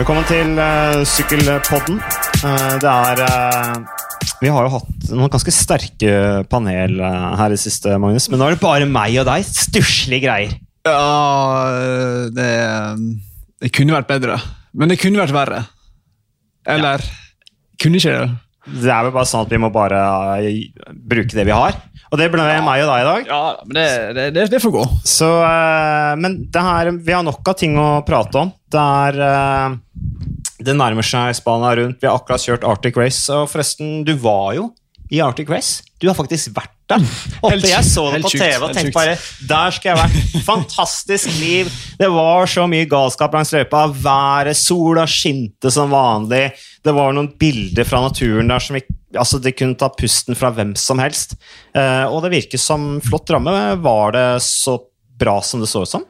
Velkommen til uh, Sykkelpodden. Uh, det er uh, Vi har jo hatt noen ganske sterke panel uh, her i det siste, Magnus. Men nå er det bare meg og deg. Stusslige greier. Ja det, det kunne vært bedre. Men det kunne vært verre. Eller kunne ikke det? Det er vel bare sånn at vi må bare bruke det vi har. Og det ble ja. meg og deg i dag. Ja, men det, det, det, det får gå. Så, men her, vi har nok av ting å prate om. Det er det nærmer seg Spania rundt. Vi har akkurat kjørt Arctic Race. Og forresten, du var jo i Arctic Race. Du har faktisk vært der. Oppe, jeg så det på TV og tenkte bare Der skal jeg være. Fantastisk liv. Det var så mye galskap langs løypa. Været, sola skinte som vanlig. Det var noen bilder fra naturen der som vi, altså de kunne ta pusten fra hvem som helst. Uh, og det virker som flott ramme. Var det så bra som det så ut som?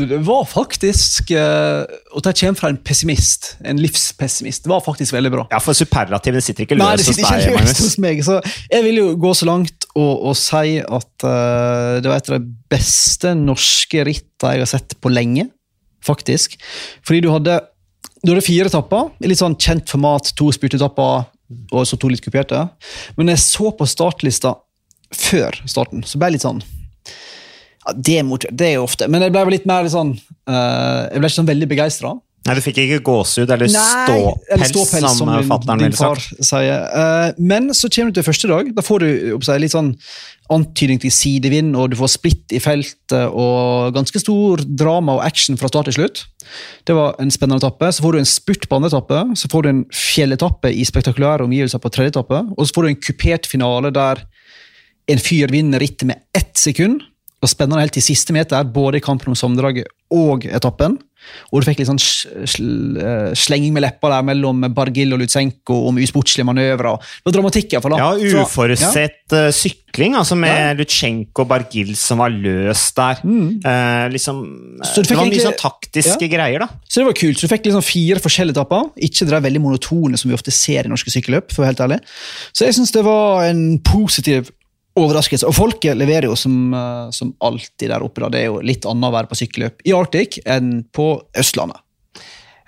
Det var faktisk uh, Og det kommer fra en pessimist. En livspessimist. Det var faktisk veldig bra. Ja, For superlativene sitter ikke løst hos deg. Magnus. hos meg, så jeg vil jo gå så langt og, og si at uh, det var et av de beste norske rittene jeg har sett på lenge. Faktisk. Fordi du hadde, du hadde fire etapper litt sånn kjent format. To spurtetapper og så to litt kuperte. Men jeg så på startlista før starten, så ble jeg litt sånn ja, det, det, er jo ofte, men jeg ble litt mer sånn uh, Jeg ble ikke sånn veldig begeistra. Nei, Du fikk ikke gåsehud eller ståpels, ståpels, som, som fatter'n ville sagt. Sier. Uh, men så kommer du til første dag. Da får du oppsett, litt sånn antydning til sidevind, og du får splitt i feltet og ganske stor drama og action fra start til slutt. Det var en spennende etappe. Så får du en spurt på andre etappe. Så får du en fjelletappe i spektakulære omgivelser på tredje etappe. Og så får du en kupert finale der en fyr vinner rittet med ett sekund var spennende helt til siste meter, både i kampen om sammendraget og etappen. Og du fikk litt sånn eh, slenging med leppa der mellom Bargil og Lutsenko om usportslige manøvrer. Det var dramatikk, iallfall. Ja, uforutsett ja. Eh, sykling, altså med ja. Lutsenko og Bargil som var løs der. Mm. Eh, liksom, det var mye sånn taktiske ja. greier, da. Så det var kult. Så du fikk liksom fire forskjellige etapper. Ikke det veldig monotone som vi ofte ser i norske sykkelløp. for å være helt ærlig. Så jeg syns det var en positiv overraskelse. Og folket leverer jo som, eh, som alltid der oppe. Da. Det er jo litt annet å være på sykkelløp i Arctic enn på Østlandet.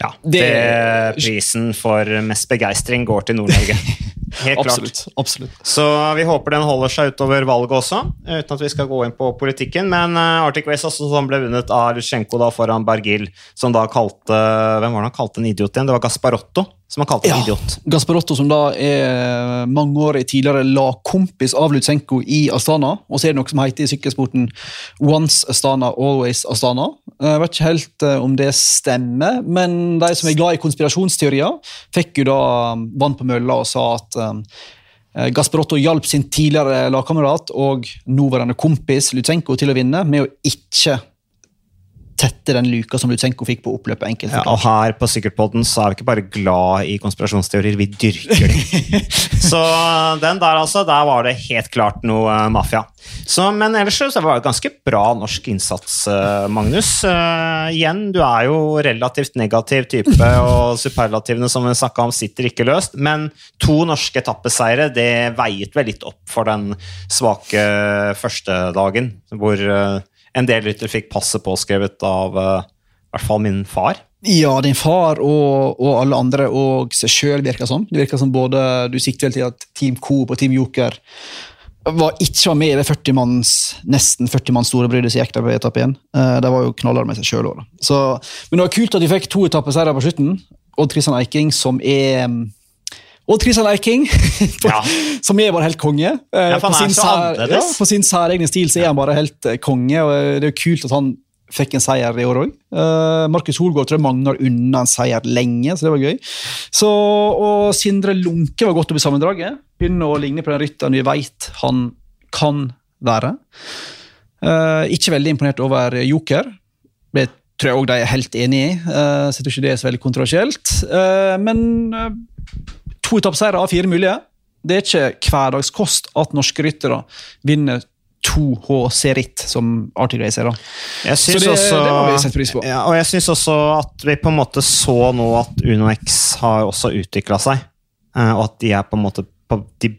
Ja, det, det prisen for mest begeistring går til Nord-Norge. Helt klart. absolutt. absolutt. Så vi håper den holder seg utover valget også, uten at vi skal gå inn på politikken. Men uh, Arctic Race også, som ble vunnet av Lutsjenko da foran Bergil, som da kalte Hvem var det han kalte en idiot igjen? Det var Gasparotto som han kalte ja, idiot. Gasparotto, som da er mangeårig tidligere lagkompis av Lutsenko i Astana. Og så er det noe som heter i sykkelsporten Once Astana, always Astana. Jeg vet ikke helt uh, om det stemmer, men de som er glad i konspirasjonsteorier, fikk jo da um, vann på mølla og sa at um, Gasparotto hjalp sin tidligere lagkamerat og nåværende kompis Lutsenko til å vinne med å ikke tette den luka som Lutsenko fikk på oppløpet. enkelt. Ja, og her på Sykkelpodden så er vi ikke bare glad i konspirasjonsteorier, vi dyrker dem. så den der altså, der var det helt klart noe uh, mafia. Så, men ellers så var det ganske bra norsk innsats, uh, Magnus. Uh, igjen, du er jo relativt negativ type, og superlativene som vi snakka om, sitter ikke løst. Men to norske etappeseiere, det veiet vel litt opp for den svake første dagen, hvor en del ryttere fikk passet påskrevet av uh, i hvert fall min far. Ja, din far og, og alle andre og seg sjøl virker som. Det virker som både Du sikter vel til at Team Coop og Team Joker var ikke var med i det 40 manns, nesten 40 manns store brydet som gikk der på etappe 1. Uh, eh, de var jo knallharde med seg sjøl òg. Men det var kult at vi fikk to etappeseiere på slutten. Odd Kristian Eiking, som er Odd Christian Eiking, ja. som er bare helt konge. Eh, ja, på, sin sær, ja, på sin særegne stil så er han bare helt eh, konge. og eh, Det er jo kult at han fikk en seier i år òg. Uh, Markus Holgaard tror jeg mangler unna en seier lenge, så det var gøy. Så, og Sindre Lunke var godt oppe i sammendraget. Begynner å ligne på den rytteren vi veit han kan være. Uh, ikke veldig imponert over Joker. Det tror jeg òg de er helt enig i, uh, så jeg tror ikke det er så veldig kontroversielt. men To etappeseiere av fire mulige. Det er ikke hverdagskost at norske ryttere vinner to HC-ritt, som Arctic Race er. da. Jeg synes det, også, det må vi sette pris på. Ja, og jeg syns også at vi på en måte så nå at Uno X har også utvikla seg. Eh, og at de er på en måte på, de,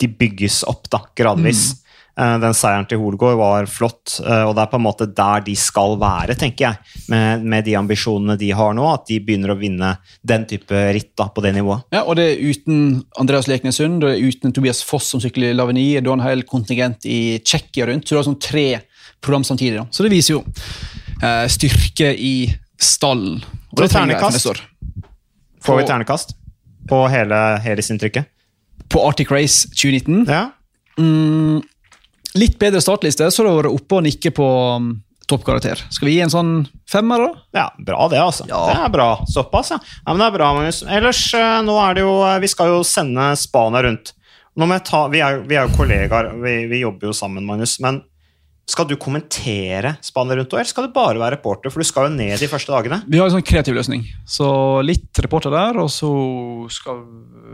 de, bygges opp da, gradvis. Mm. Eh, Den seieren til Holgaard var flott, eh, og det er på en måte der de skal være, tenker jeg. Med, med de ambisjonene de har nå, at de begynner å vinne den type ritt da, på det nivået. Ja, og det er uten Andreas Leknesund, det er uten Tobias Foss som sykler i Laveni, du har en hel kontingent i Tsjekkia rundt, så du har sånn tre program samtidig. Da. Så det viser jo eh, styrke i stallen. Og det ternekast. Får vi ternekast på hele helhetsinntrykket? På Arctic Race 2019. Ja. Mm, litt bedre startliste, så har du vært oppe og nikke på um, toppkarakter. Skal vi gi en sånn femmer, da? Ja, bra det, altså. Ja. Det er bra. Såpass, ja. ja men det er bra, Magnus. Ellers, eh, nå er det jo eh, Vi skal jo sende Spania rundt. Nå ta, vi, er, vi er jo kollegaer, vi, vi jobber jo sammen, Magnus. Men skal du kommentere Spania rundt, eller skal du bare være reporter? For du skal jo ned de første dagene. Vi har en sånn kreativ løsning. Så litt reporter der, og så skal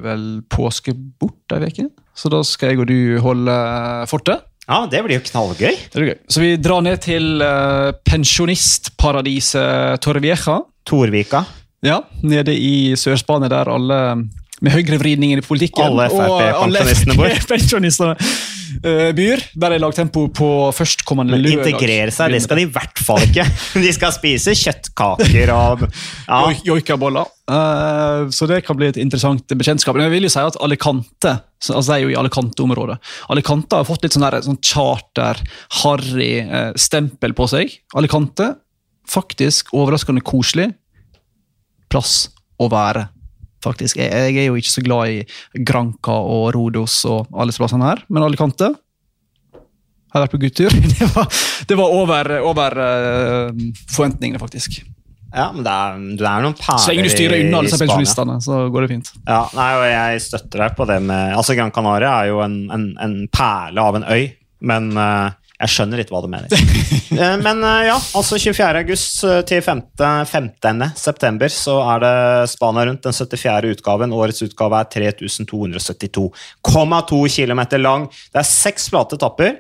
vel påske bort ei uke. Så da skal jeg og du holde fortet. Ja, det blir jo knallgøy. Det blir gøy. Så vi drar ned til uh, pensjonistparadiset Torrevieja. Torvika. Ja, nede i Sør-Spania, der alle med høyrevridningen i politikken Alle FrP-pensjonistene eh, byr. Der er lagtempo på førstkommende Men lørdag. integrere seg, det skal de i hvert fall ikke. De skal spise kjøttkaker og ja. Joikaboller. Eh, så det kan bli et interessant bekjentskap. Men jeg vil jo si at Alicante altså det er jo i Alicante-området. Alicante har fått litt sånn, sånn charter, harry eh, på seg. Alicante, faktisk overraskende koselig plass å være. Faktisk. Jeg, jeg er jo ikke så glad i Granca og Rodos og alle disse plassene her, men Alicante har vært på guttur. Det var, det var over, over eh, forventningene, faktisk. ja, men det er, det er noen perler Så lenge du styrer unna disse Spania. pensjonistene, så går det fint. Ja, nei, og jeg støtter deg på det med Altså, Gran Canaria er jo en, en, en perle av en øy, men eh, jeg skjønner litt hva du mener. Eh, men eh, ja, altså 24. august eh, til 5. 15. september så er det Spania rundt, den 74. utgaven. Årets utgave er 3272,2 km lang. Det er seks flate etapper.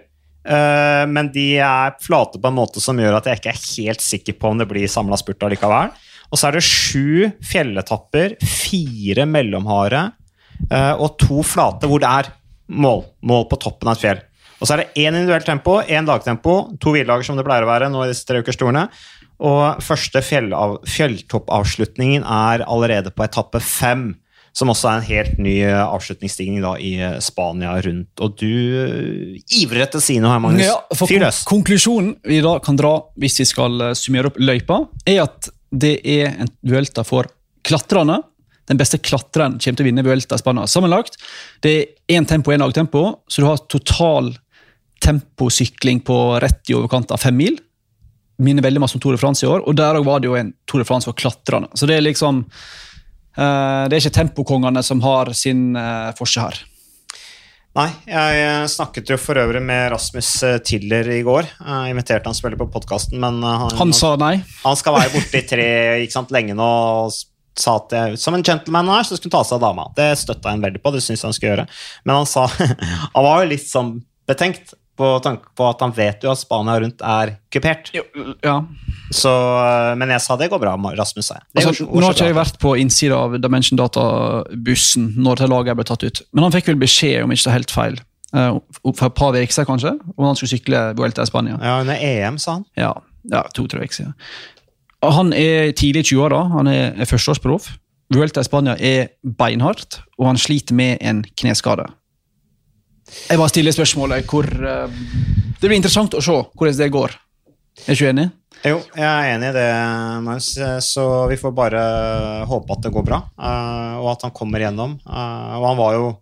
men de er flate på en måte som gjør at jeg ikke er helt sikker på om det blir samla spurt allikevel. Og så er det sju fjelletapper, fire mellomharde og to flate hvor det er mål, mål på toppen av et fjell. Og så er det én individuelt tempo, én lagtempo, to hviledager som det pleier å være nå i disse tre ukers turene. Og første fjellav, fjelltoppavslutningen er allerede på etappe fem, som også er en helt ny eh, avslutningsstigning da i eh, Spania rundt. Og du eh, ivrer etter å si noe her, Magnus. Ja, for Fyr kon. Konklusjonen vi da kan dra hvis vi skal summere opp løypa, er at det er en duelta for klatrerne. Den beste klatreren kommer til å vinne Vuelta i Spania sammenlagt. Det er én tempo og én lagtempo, så du har total temposykling på rett i overkant av fem mil. Minner veldig masse om Tour de France i år, og der også var det jo en Tour de France for klatrerne. Så det er liksom uh, Det er ikke tempokongene som har sin uh, forse her. Nei, jeg eh, snakket jo for øvrig med Rasmus Tiller i går. Jeg inviterte han spille på podkasten, men han, Han sa nei. han skal være borte i tre ikke sant, lenge nå. og sa at jeg, Som en gentleman er, så skulle han ta seg av dama. Det støtta han veldig på. det synes han skulle gjøre. Men han sa Han var jo litt sånn betenkt på tanke på at han vet jo at Spania rundt er kupert. Ja. Så, eh, men jeg sa det går bra, Rasmus. sa jeg. Altså, går går nå har ikke jeg vært på innsida av Dimension Data-bussen når det laget ble tatt ut, men han fikk vel beskjed, om ikke det er helt feil, eh, for et par uker siden kanskje, om han skulle sykle Vuelta i Spania. Ja, under EM, sa han. Ja, ja to-tre uker siden. Han er tidlig i 20-åra, han er er førsteårsproff. Vuelta i Spania er beinhardt, og han sliter med en kneskade. Jeg bare stiller spørsmålet hvor uh, Det blir interessant å se hvordan det går. Er du enig? Jo, jeg er enig i det, Maus. Så vi får bare håpe at det går bra, uh, og at han kommer gjennom. Uh, og han var jo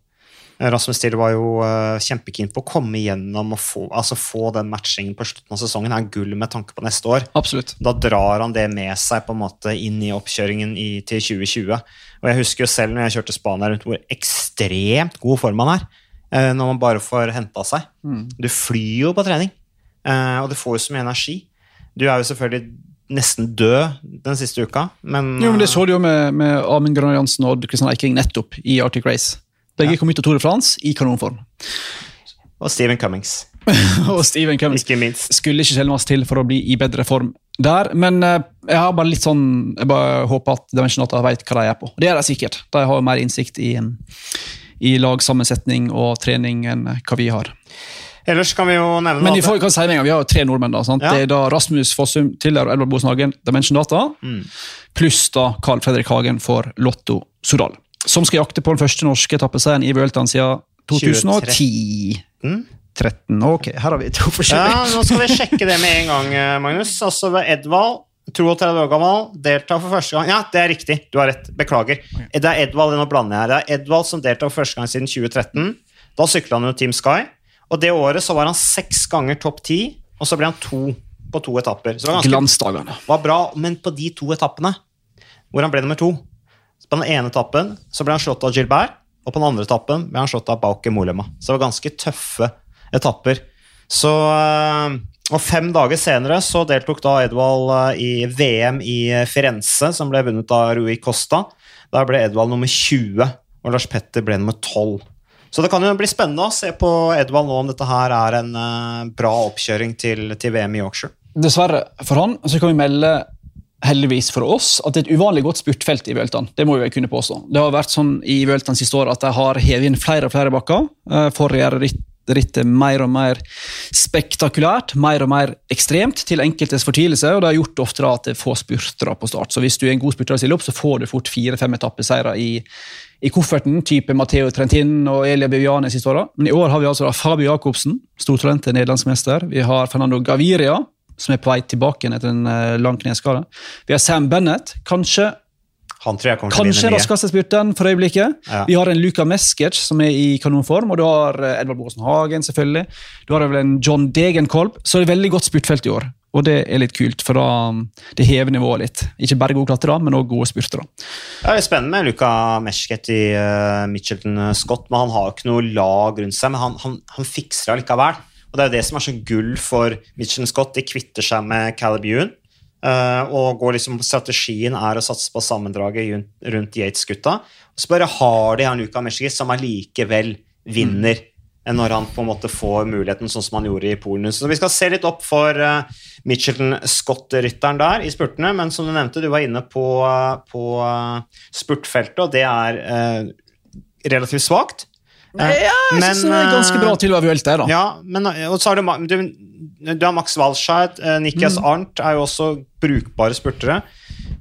Rasmus Stille var jo eh, kjempekeen på å komme gjennom og få, altså få den matchingen på slutten av sesongen. Er gull med tanke på neste år. Absolutt. Da drar han det med seg på en måte inn i oppkjøringen i, til 2020. Og jeg husker jo selv når jeg kjørte Spania rundt, hvor ekstremt god form han er. Eh, Når man bare får henta seg. Du flyr jo på trening, eh, og du får jo så mye energi. Du er jo selvfølgelig nesten død den siste uka, men, Jo, men Det så du jo med, med Amund Grønner Jansen og Kristian Eiking nettopp i Arctic Race. Begge kom ut av Tour de France i kanonform. Og Stephen Cummings, og Stephen Cummings ikke minst. skulle ikke skjelnes til for å bli i bedre form der. Men eh, jeg har bare litt sånn, jeg bare håper at Dimension 8 vet hva de er på. Det er de sikkert. De har jo mer innsikt i, i lagsammensetning og trening enn hva vi har. Ellers kan vi jo nevne Men vi, får, kan si en gang, vi har jo tre nordmenn. da, sant? Ja. Det er da Rasmus Fossum, tidligere Edvard Bosen Hagen, Dimension Data, Mm. pluss da Carl Fredrik Hagen for Lotto Sodal. Som skal jakte på den første norske etappeseieren i Vueltaen siden 2010. 13. 13. Ok, her har vi to forskjellige. Ja, nå skal vi sjekke det med en gang, eh, Magnus. Altså Edvald, 32 år gammel, deltar for første gang Ja, det er riktig. Du har rett. Beklager. Det er Edvald, nå blander jeg her. Det er Edvald som deltar for første gang siden 2013. Da sykla han jo Team Sky. Og det året så var han seks ganger topp ti, og så ble han to på to etapper. Så det var ganske var bra, men på de to etappene hvor han ble nummer to På den ene etappen så ble han slått av Gilbert, og på den andre etappen ble han slått av Bauke Molema. Så det var ganske tøffe etapper. Så, øh, og fem dager senere så deltok da Edvald øh, i VM i Firenze, som ble vunnet av Rui Costa. Der ble Edvald nummer 20, og Lars Petter ble nummer 12. Så det kan jo bli spennende å se på Edvald nå om dette her er en bra oppkjøring til, til VM i Yorkshire. Dessverre for han så kan vi melde heldigvis for oss at det er et uvanlig godt spurtfelt i Vueltaen. Det må vi kunne påstå. Det har vært sånn i Vueltaen siste år at de har hevet inn flere og flere bakker Forrige for å gjøre ritt- rittet mer og mer spektakulært, mer og mer ekstremt til enkeltes fortvilelse, og det har gjort ofte at det er få spurtere på start. Så hvis du er en god spurter stiller opp, så får du fort fire-fem etappeseire i, i kofferten, type Matteo Trentin og Elia Biviane siste åra. Men i år har vi altså Fabio Jacobsen, stortalentet nederlandsmester. Vi har Fernando Gaviria, som er på vei tilbake etter en eh, lang kneskade. Vi har Sam Bennett, kanskje Han tror jeg kommer til å Kanskje vinne raskeste spurten for øyeblikket. Ja. Vi har en Luka Meskic som er i kanonform, og du har eh, Edvard Boasen Hagen, selvfølgelig. Du har vel en John Degenkolb, så det er veldig godt spurtfelt i år. Og det er litt kult, for da um, det hever nivået litt. Ikke bare gode klatrere, men også gode spurtere. Det er spennende med Luka Meshket i uh, Mitchelton Scott, men han har jo ikke noe lag rundt seg. Men han, han, han fikser det allikevel. Og det er jo det som er så gull for Mitchelton Scott. De kvitter seg med eh, og går liksom, strategien er å satse på sammendraget rundt, Yates-gutta. Så bare har de han Luka Meshket, som allikevel vinner. enn Når han på en måte får muligheten, sånn som han gjorde i Polen. Så vi skal se litt opp for uh, Mitchelton Scott-rytteren der i spurtene. Men som du nevnte, du var inne på, eh, på eh, spurtfeltet, og det er eh, relativt svakt. Eh, Ja, jeg synes det er ganske bra å være Vuelta, da. Ja, men og så har du, du, du har Max Walscheid, uh, Nikias Mm. Arnt er jo også brukbare spurtere.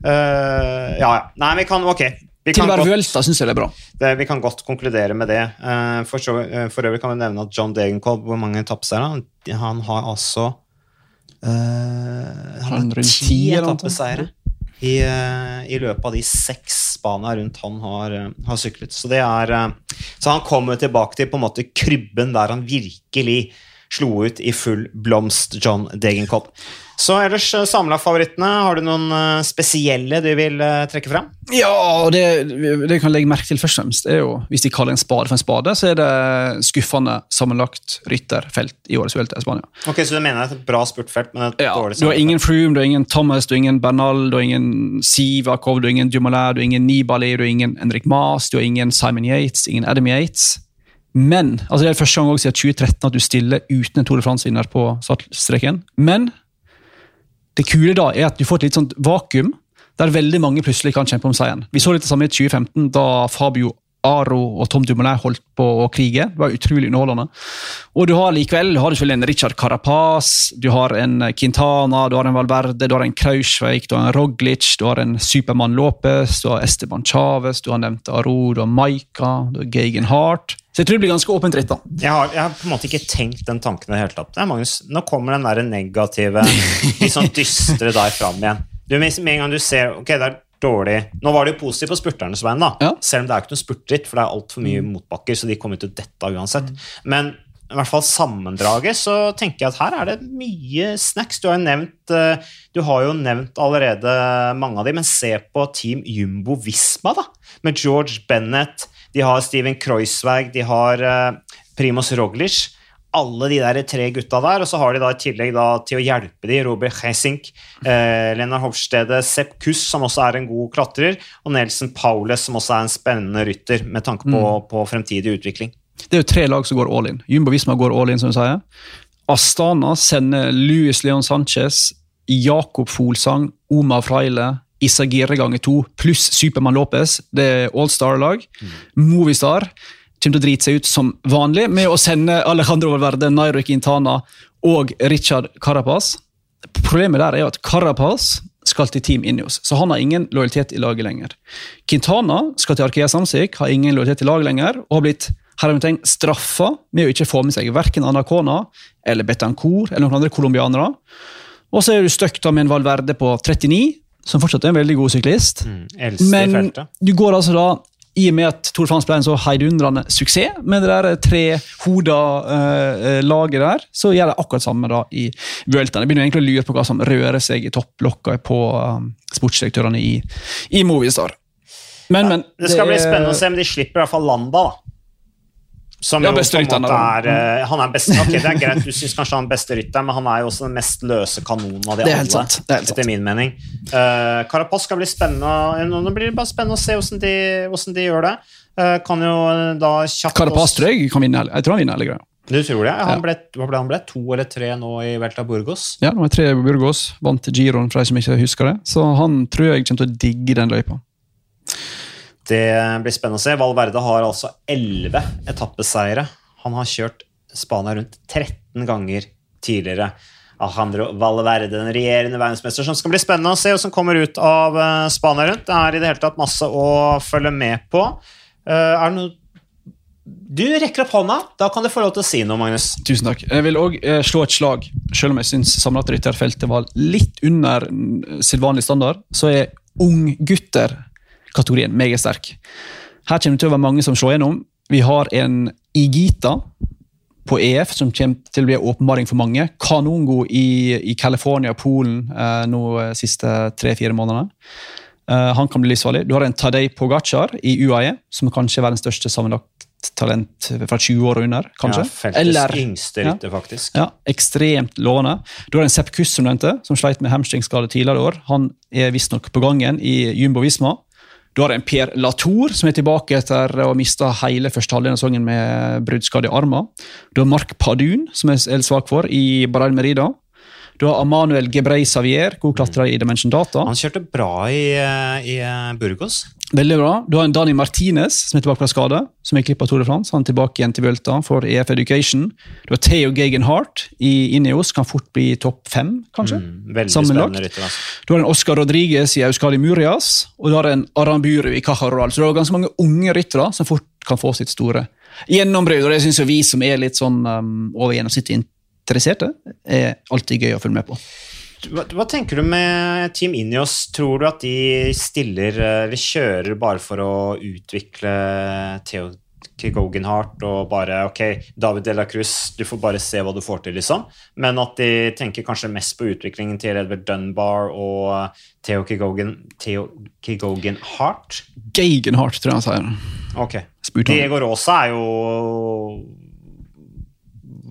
Uh, ja, ja. Nei, vi kan Ok. Vi Til godt, Vuelta syns jeg det er bra. det, vi kan godt konkludere med det. Uh, for, så, eh, for øvrig kan vi nevne at John Degenkolb, hvor mange etappeseiere han, han har altså uh, Han har ti etappeseiere i, eh, i løpet av de seks spana rundt han har, eh, har syklet. Så, det er, eh, så han kommer tilbake til på en måte krybben der han virkelig slo ut i full blomst, John Degenkolb. Så ellers eh, samla favorittene, har du noen eh, spesielle du vil eh, trekke fram? Ja, det, det kan legge merke til først og fremst, er jo, hvis de kaller en spade for en spade, så er det skuffende sammenlagt rytterfelt i årets Vuelta i Spania. Ok, Så du mener det er et bra spurtfelt, men et Ja, dårlig du har ingen Froome, du har ingen Thomas, du har ingen Bernal, du har ingen Sivakov, du har ingen Dumoulin, du har ingen Nibali, du har ingen Henrik Maas, du har ingen Simon Yates, ingen Adam Yates. Men, altså Det er første gang siden 2013 at du stiller uten en Tour de France-vinner på startstreken. Men det kule da er at du får et litt sånt vakuum der veldig mange plutselig kan kjempe om seieren. Vi så litt det samme i 2015, da Fabio Aro og Tom Dumoulin holdt på å krige. Det var utrolig underholdende. Og du har likevel du har selvfølgelig en Richard Carapaz, du har en Quintana, du har en Valverde, du har en Krausveik, du har en Roglic, du har en Supermann Lopez, du har Esteban Chávez, du har nevnt Aro, du har Maika, du har Gagan Hart. Så jeg tror det blir ganske åpent ritt. da. Jeg har, jeg har på en måte ikke tenkt den tanken i det hele tatt. Nei, Magnus, nå kommer den der negative, litt sånn dystre der fram igjen. Du, med en gang du ser Ok, det er dårlig Nå var det jo positivt på spurternes vegne. Ja. Selv om det er ikke noe spurtritt, for det er altfor mye motbakker, så de kommer til å dette uansett. Men i hvert fall sammendraget, så tenker jeg at her er det mye snacks. Du har jo nevnt, eh, du har jo nevnt allerede mange av de, men se på Team Jumbo Visma, da. Med George Bennett, de har Steven Kreuzweig, de har Primus Primoz Roglic. Alle de der tre gutta der, og så har de da i tillegg da til å hjelpe de Robert Hessink, eh, Lennart Hofstede, Sepp Kuss, som også er en god klatrer, og Nelson Paules, som også er en spennende rytter med tanke på, på fremtidig utvikling. Det er jo tre lag som går all in. Jumbo Visma går all in, som du sier. Astana sender Luis Leon Sanchez, Jakob Folsang, Omar Freile, Isagire ganger to, pluss Supermann Lopez. Det er All-Star-lag. Movistar. Kommer til å drite seg ut som vanlig med å sende Alejandro Valverde, Nairo Quintana og Richard Carapaz. Problemet der er jo at Carapaz skal til Team Ineos, så han har ingen lojalitet i laget lenger. Quintana skal til Arkea Samsik, har ingen lojalitet i laget lenger, og har blitt hermetegn straffa med å ikke få med seg verken Anacona eller Betancourt eller noen andre colombianere. Og så er du stuck med en Valverde på 39, som fortsatt er en veldig god syklist. Mm, Men du går altså da i og med at Tour de France ble en så heidundrende suksess med det der trehoda uh, laget der, så gjør de akkurat samme da i Vueltaen. Jeg begynner egentlig å lure på hva som rører seg i topplokka på um, sportsdirektørene i, i Movistar. Men, men Det skal bli er- spennende å se, om de slipper i hvert fall Landa, da. Som Ja, beste rytteren, er eh, Han er best, ok, Det er greit, du syns kanskje han er beste rytteren, men han er jo også den mest løse kanonen av de Det er alle. helt sant, det er helt sant. Etter min mening. Uh, Karapaz skal bli spennende. Nå nå blir det bare spennende å se hvordan de, hvordan de gjør det. Uh, kan jo da kjapt Karapaz tror jeg kan vinne. Jeg tror han vinner hele greia. Du tror det? Han Ja. ble, hva ble han ble? To eller tre nå i Velta Burgos? Ja, nå er tre Burgos, vant Giroen for de som ikke husker det. Så han tror jeg kommer til å digge den løypa. Det blir spennende å se. Valverde har altså 11 etappeseiere. Han har kjørt Spania rundt 13 ganger tidligere. Alejandro Valverde, den regjerende verdensmester, som skal bli spennende å se, og som kommer ut av eh, Spania rundt. Det er i det hele tatt masse å følge med på. Eh, er det noe Du rekker opp hånda. Da kan du få lov til å si noe, Magnus. Tusen takk. Jeg vil òg eh, slå et slag, selv om jeg syns samlet rytterfeltet var litt under mm, sedvanlig standard, så er unggutter-kategorien meget sterk. Her kommer det til å være mange som slår gjennom. Vi har en Igita på EF som kommer til å bli åpenbaring for mange. Kanongo i, i California og Polen eh, nå eh, siste tre-fire månedene. Eh, han kan bli livsfarlig. Du har en Tadej Pogacar i UAE, som kanskje er verdens største sammenlagt talent fra 20 år og under. kanskje. Ja, feltets Eller yngste ja. faktisk. ja, ekstremt lovende. Du har en Sepp Kuss som nevnte, som sleit med hamstringskade tidligere i år. Han er visstnok på gangen i Jumbo Visma. Du har en Per Latour som er tilbake etter å ha mista hele første halvdel av sesongen med bruddskade i armen. Du har Mark Padun, som jeg er svak for, i Barral Merida. Du har Amanuel Gebrey Savier, god klatrer i Dimension Data. Han kjørte bra i, eh, i eh, Burgos. Veldig bra. Du har en Dani Martinez som er tilbake fra skade. som er klippet av Tour de France. Han er tilbake igjen til Vuelta for EF Education. Du har Theo Gagan i Ineos, kan fort bli topp fem, kanskje. Mm, veldig Sammenlagt. spennende rytter. Altså. Du har en Oscar Rodriguez i Euskadi Murias, og du har en Aramburu i Cajaroral. Så du har ganske mange unge ryttere som fort kan få sitt store gjennombrudd. Og det syns vi som er litt sånn um, over gjennomsnittet interesserte, er alltid gøy å følge med på. Hva, hva tenker du med Team Inios? Tror du at de stiller eller kjører bare for å utvikle Theo Gogenhardt og bare Ok, David De La Cruz, du får bare se hva du får til, liksom. Men at de tenker kanskje mest på utviklingen til Edward Dunbar og Theo Kigogen, Theo Kigogen Hart? Gagan tror jeg han sier. Ok. Diego Rosa er jo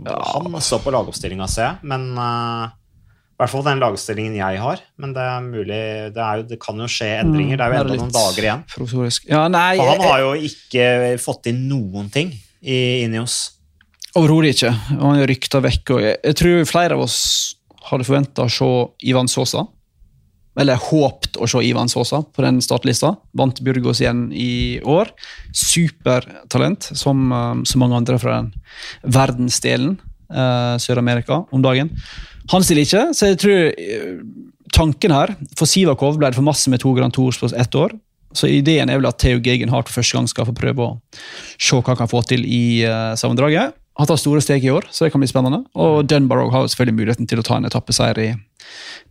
Han står på lagoppstillinga, ser jeg, men uh, i hvert fall den lagoppstillingen jeg har. Men det er mulig Det, er jo, det kan jo skje endringer. Det er jo Mm, enda noen dager igjen. Ja, nei, For han har jo ikke fått inn noen ting i oss Overhodet ikke. Og Han er rykta vekk. Og jeg, jeg tror flere av oss hadde forventa å se Ivan Sosa. Eller håpt å se Ivan Sosa på den startlista. Vant Burgos igjen i år. Supertalent, som eh, så mange andre fra den verdensdelen uh, Sør-Amerika om dagen. Han stiller ikke, så jeg tror eh, tanken her For Sivakov ble det for masse med to Grand Tours på ett år. Så ideen er vel at Theo Gegenhardt for første gang skal få prøve å se hva han kan få til i uh, sammendraget. Han tatt store steg i år, så det kan bli spennende. Og Dunbar har jo selvfølgelig muligheten til å ta en etappeseier i,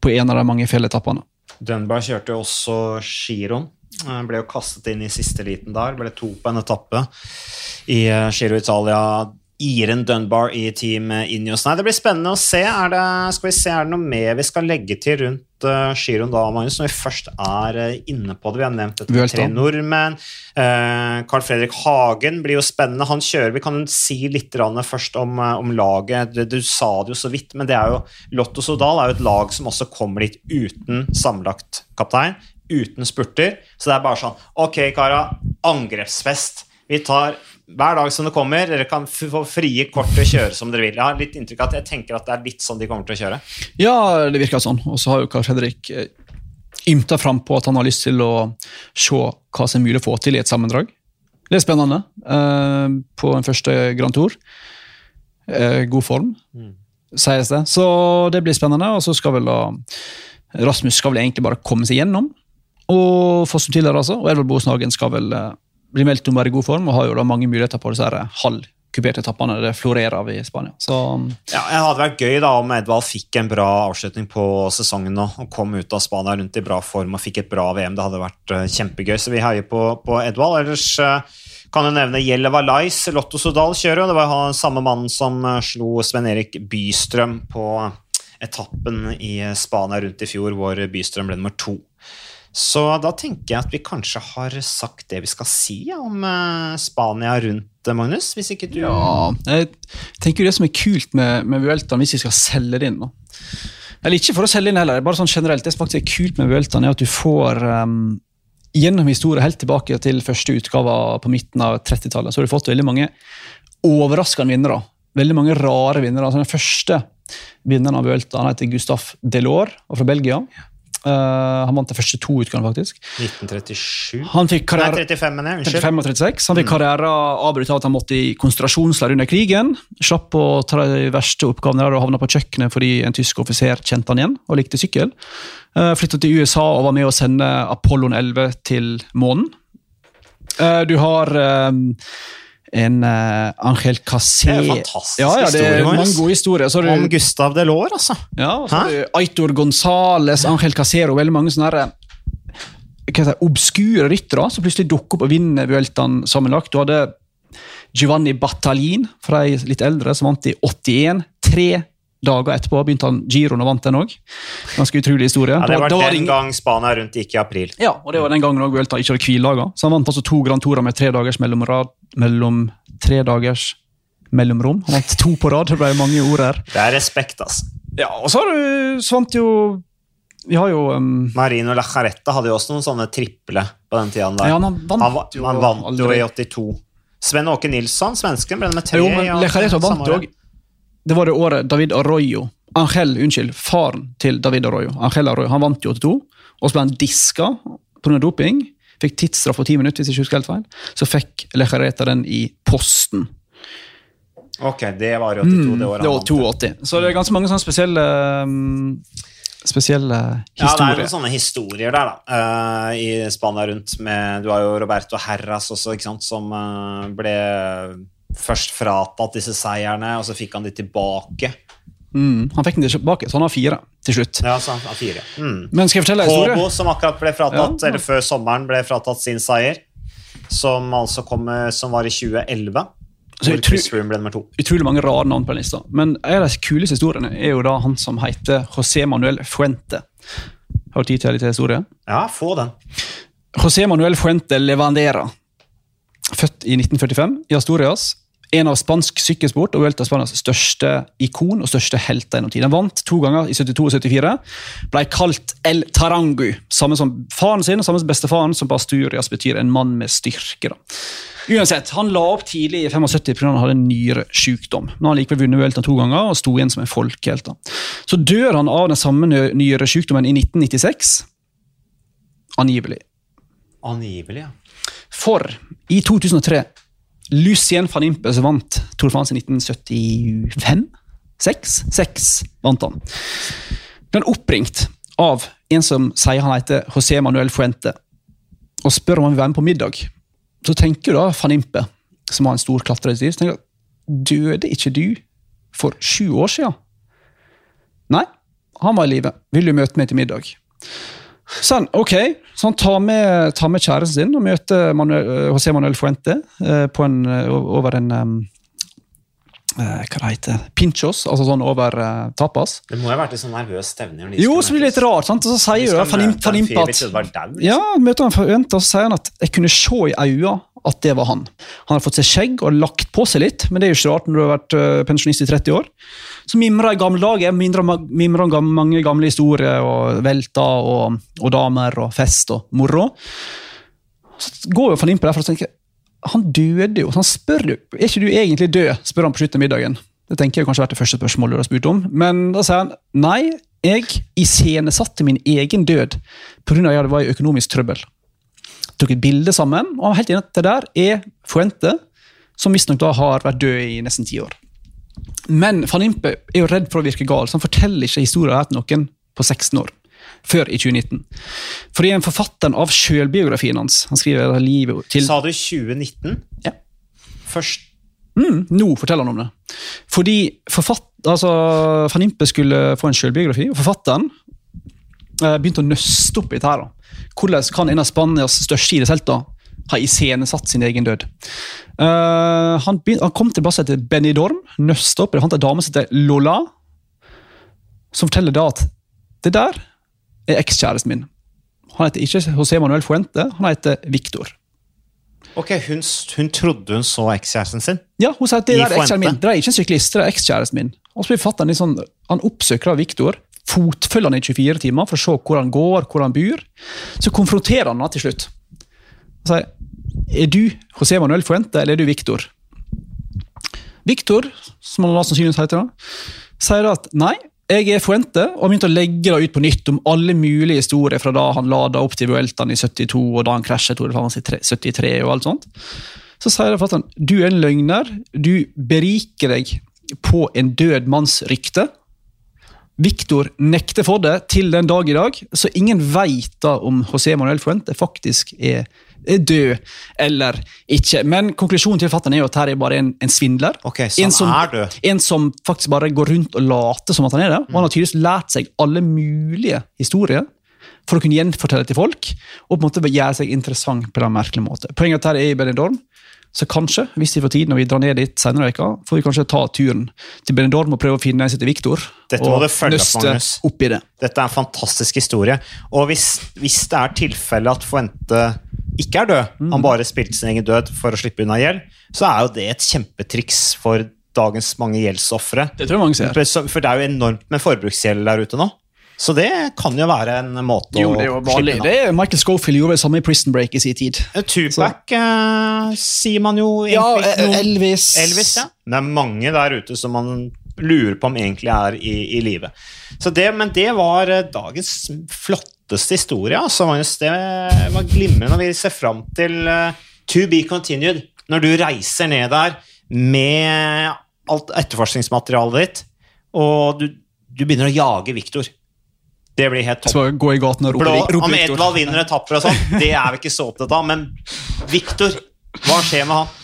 på en av de mange fjelletappene. Dunbar kjørte jo også giroen. Ble jo kastet inn i siste liten der. Ble to på en etappe i eh, Giro Italia. Iren Dunbar i Team Ineos. Nei, det blir spennende å se. Er det, skal vi se, er det noe mer vi skal legge til rundt uh, giroen da, Magnus, når vi først er uh, inne på det? Vi har nevnt dette med tre nordmenn. Uh, Carl Fredrik Hagen blir jo spennende. Han kjører Vi kan si litt først om, eh, om laget. Du, du sa det jo så vidt, men det er jo Lotto Sodal er jo et lag som også kommer dit uten sammenlagt kaptein. Uten spurter. Så det er bare sånn Ok, kara. Angrepsfest. Vi tar hver dag som det kommer. Dere kan få frie kort til å kjøre som dere vil. Jeg har litt inntrykk av at jeg tenker at det er litt sånn de kommer til å kjøre. Ja, det virker sånn. Og så har jo Karl Fredrik eh, ymta fram på at han har lyst til å se hva som er mulig å få til i et sammendrag. Det er spennende eh, på en første Grand Tour. Eh, god form, Mm. sies det. Så det blir spennende. Og så skal vel da Rasmus skal vel egentlig bare komme seg gjennom. Og Fossum tidligere, altså. Og Edvard Bohusnagen skal vel eh, bli meldt om å være i god form, og har jo da mange muligheter på disse halvkuperte etappene det florerer av i Spania. Så Ja, det hadde vært gøy da om Edvald fikk en bra avslutning på sesongen nå, og kom ut av Spania rundt i bra form og fikk et bra VM. Det hadde vært eh, kjempegøy, så vi heier på, på Edvald. Ellers eh, kan du nevne Jelle Valais, Lotto Sodal kjører, jo. det var han samme mannen som eh, slo Sven-Erik Bystrøm på etappen i Spania rundt i fjor, hvor Bystrøm ble nummer to. Så da tenker jeg at vi kanskje har sagt det vi skal si om eh, Spania rundt, eh, Magnus. Hvis ikke du ja, jeg tenker jo det som er kult med, med Vueltaen, hvis vi skal selge det inn nå. Eller ikke for å selge inn heller, bare sånn generelt. Det som faktisk er kult med Vueltaen, er at du får um, gjennom historien helt tilbake til første utgave på midten av 30-tallet, så har du fått veldig mange overraskende vinnere. Veldig mange rare vinnere. Altså, den første vinneren av Vuelta han heter Gustaf Delors og fra Belgia. Eh, han vant de første to utgangene, faktisk. 1937 Han fikk Nei, karriere... 35, mener jeg. Unnskyld. 35 og 36. Han fikk karrieren avbrutt av at han måtte i konsentrasjonsleir under krigen. Slapp å ta de verste oppgavene der og havna på kjøkkenet fordi en tysk offiser kjente han igjen og likte sykkel. Uh, Flytta til USA og var med å sende Apollon 11 til månen. Uh, du har eh, en uh, Angel Cassé Det er en fantastisk ja, ja, det historie, er Marius. mange gode historier. Så Om Gustav Delors, altså. ja, så Aitor Gonzales, Angel Casero, veldig mange sånne her, heter det, obskure ryttere som plutselig dukker opp og vinner Vueltaen sammenlagt. Du hadde Giovanni Battalin fra ei litt eldre, som vant i 81. Tre dager etterpå begynte han giroen og vant den òg. Ganske utrolig historie. Ja, det var da var den gang Spania rundt gikk i april. ja, og det var den gangen også Vuelta ikke hadde hviledager. Så han vant altså to Grand Tourer med tre dagers mellomrad, mellom tre dagers mellomrom. Han vant to på rad, det ble mange ord her. Det er respekt, altså. Ja, og så har du jo Vi har jo um, Marino Lajaretta hadde jo også noen sånne triple på den tida. Ja, han vant han, han vant jo i 82. Sven Åke Nilsson, svensken, ble med tre. Jo, men Lajaretta vant jo òg. Det var det året David Arroyo Angel, unnskyld, faren til David Arroyo. Angel Arroyo, Han vant i 82, og så ble han diska pga. doping. Fikk tidsstraff på ti minutter, hvis jeg ikke husker helt feil. Så fikk Lejareta den i posten. Ok, det var i 82 det året Mm, Det var han vant. 82. Så det er ganske mange sånne spesielle um, Spesielle Ja, det er noen sånne historier der, da. uh, I Spania rundt med Du har jo Roberto Herras også, ikke sant, som uh, ble først fratatt disse seierne, og så fikk han de tilbake. mm, han fikk den tilbake, så han har fire til slutt. Ja, så han har fire. Mm. Men skal jeg fortelle deg historie? Håbo, som akkurat ble fratatt, Ja. eller før sommeren ble fratatt sin seier, som altså kom, som var i 2011, Så to. utrolig mange rare navn på den lista. Men en av de kuleste historiene er jo da han som heter José Manuel Fuente. Har du tid til litt historie? Ja, få den. José Manuel Fuente Levandera. Født i 1945 i Asturias. En av spansk sykkelsport og Vuelta Spanias største ikon og største helter gjennom tiden. Vant to ganger i 72 og 74. Ble kalt El Tarangu. Samme som faren sin samme som bestefaren, som på Asturias betyr en mann med styrke. da. Uansett, Han la opp tidlig i 75 pga. han hadde en nyresykdom. Men han har likevel vunnet Vuelta to ganger og sto igjen som en folkehelt. Så dør han av den samme ny- nyresykdommen i 1996. Angivelig. Angivelig, ja. For i 2003 Lucien van som vant Tour de France i 1975 6? 6 vant han. Den oppringt av en som sier han heter José Manuel Fuente, og spør om han vil være med på middag. Så tenker da van Impe, som har en stor klatreutstyr, tenker døde ikke du for sju år siden? Nei, han var i live. Vil du møte meg til middag? Sånn, ok, så han tar med, tar med kjæresten sin og møter Manuel, eh, José Manuel Fuente eh, på en, eh, over en um, Hva det heter Pinchos, altså sånn over uh, tapas. Det må jo ha vært litt sånn nervøs stevne? Jo, så blir det litt rart, sant? og så sier jo en Impe at dau, liksom. ja, møter han Fuente, og så sier han at jeg kunne se i øynene at det var han. Han har fått seg skjegg og lagt på seg litt, men det er jo ikke rart når du har vært eh, pensjonist i 30 år. Så mimrer i gamle dager, mimrer, om mange gamle historier og velter og, og damer og fest og moro. Så går jo Van der for å tenke, han døde jo, så han spør jo er ikke du egentlig død, spør han på slutten av middagen. Det tenker jeg kanskje har vært det første spørsmålet du har spurt om. Men da sier han nei, jeg iscenesatte min egen død pga. at jeg var i økonomisk trøbbel. Tok et bilde sammen, og helt enig at det der er Fuente, som visstnok har vært død i nesten ti år. Men van Impe er jo redd for å virke gal, så han forteller ikke historien til noen på 16 år. Før i 2019. Fordi en forfatteren av sjølbiografien hans Han skriver livet til Sa du 2019? Ja. Først Mm, nå forteller han om det. Fordi forfatt, altså, Van Impe skulle få en selvbiografi, og forfatteren begynte å nøste opp i dette. her. da. Hvordan kan en av Spanias største idrettshelter ha iscenesatt sin egen død? Uh, han, begynte, han kom til basen til Benidorm, nøste opp det. Han fant en dame som heter Lola, som forteller da at det der er ekskjæresten min. Han heter ikke José Manuel Fuente, han heter Victor. Ok, hun, hun trodde hun så ekskjæresten sin. Ja, hun sa at det der er ekskjæresten min. Det er ikke en syklist, det er ekskjæresten min. Og så blir fatteren litt sånn, Han oppsøker Victor, fotfølger han i 24 timer for å se hvor han går, hvor han bor. Så konfronterer han ham til slutt. Han sier er du José Manuel Fuente eller er du Victor? Victor, som han sannsynligvis heter, da, sier at nei, jeg er Fuente, og begynte begynt å legge det ut på nytt om alle mulige historier fra da han lada opp til Vueltaen i 72, og da han krasjet Tour i 73 og alt sånt. Så sier forfatteren du er en løgner, du beriker deg på en død manns rykte. Victor nekter for det til den dag i dag, så ingen veit da om José Manuel Fuente faktisk er, er død eller ikke. Men konklusjonen til forfatteren er jo at her er bare en, en svindler. Okay, en som. En som faktisk bare går rundt og later som at han er det. Og han har tydeligvis lært seg alle mulige historier for å kunne gjenfortelle til folk, og på en måte gjøre seg interessant på en merkelig måte. Poenget at her er i Benidorm, så kanskje, hvis vi får tid når vi drar ned dit senere i veka, får vi kanskje ta turen til Benidorm og prøve å finne en som heter Victor, Dette må og du følge opp, nøste Magnus. opp i det. Dette er en fantastisk historie. Og hvis, hvis det er tilfelle at Fuente ikke er død, Mm. han bare spilte sin egen død for å slippe unna gjeld, så er jo det et kjempetriks for dagens mange gjeldsofre. Det tror jeg mange ser. For det er jo enormt med forbruksgjeld der ute nå. Så det kan jo være en måte Jo, å det vanlig. slippe unna. Michael Schofield gjorde det samme i Prison Break i sin tid. Tupac uh, sier man jo Ja, noe- Elvis. Elvis, ja. Det er mange der ute som man lurer på om egentlig er i, i live. Det, men det var eh, dagens flotteste historie. Altså, Magnus. Det var glimrende. Vi ser fram til uh, To be continued når du reiser ned der med alt etterforskningsmaterialet ditt, og du, du begynner å jage Viktor. Det blir helt topp. Så gå i gaten og rope, Blå, rope om. Edvald vinner etapper og sånn, det er vi ikke så opptatt av. Men Viktor, hva skjer med han?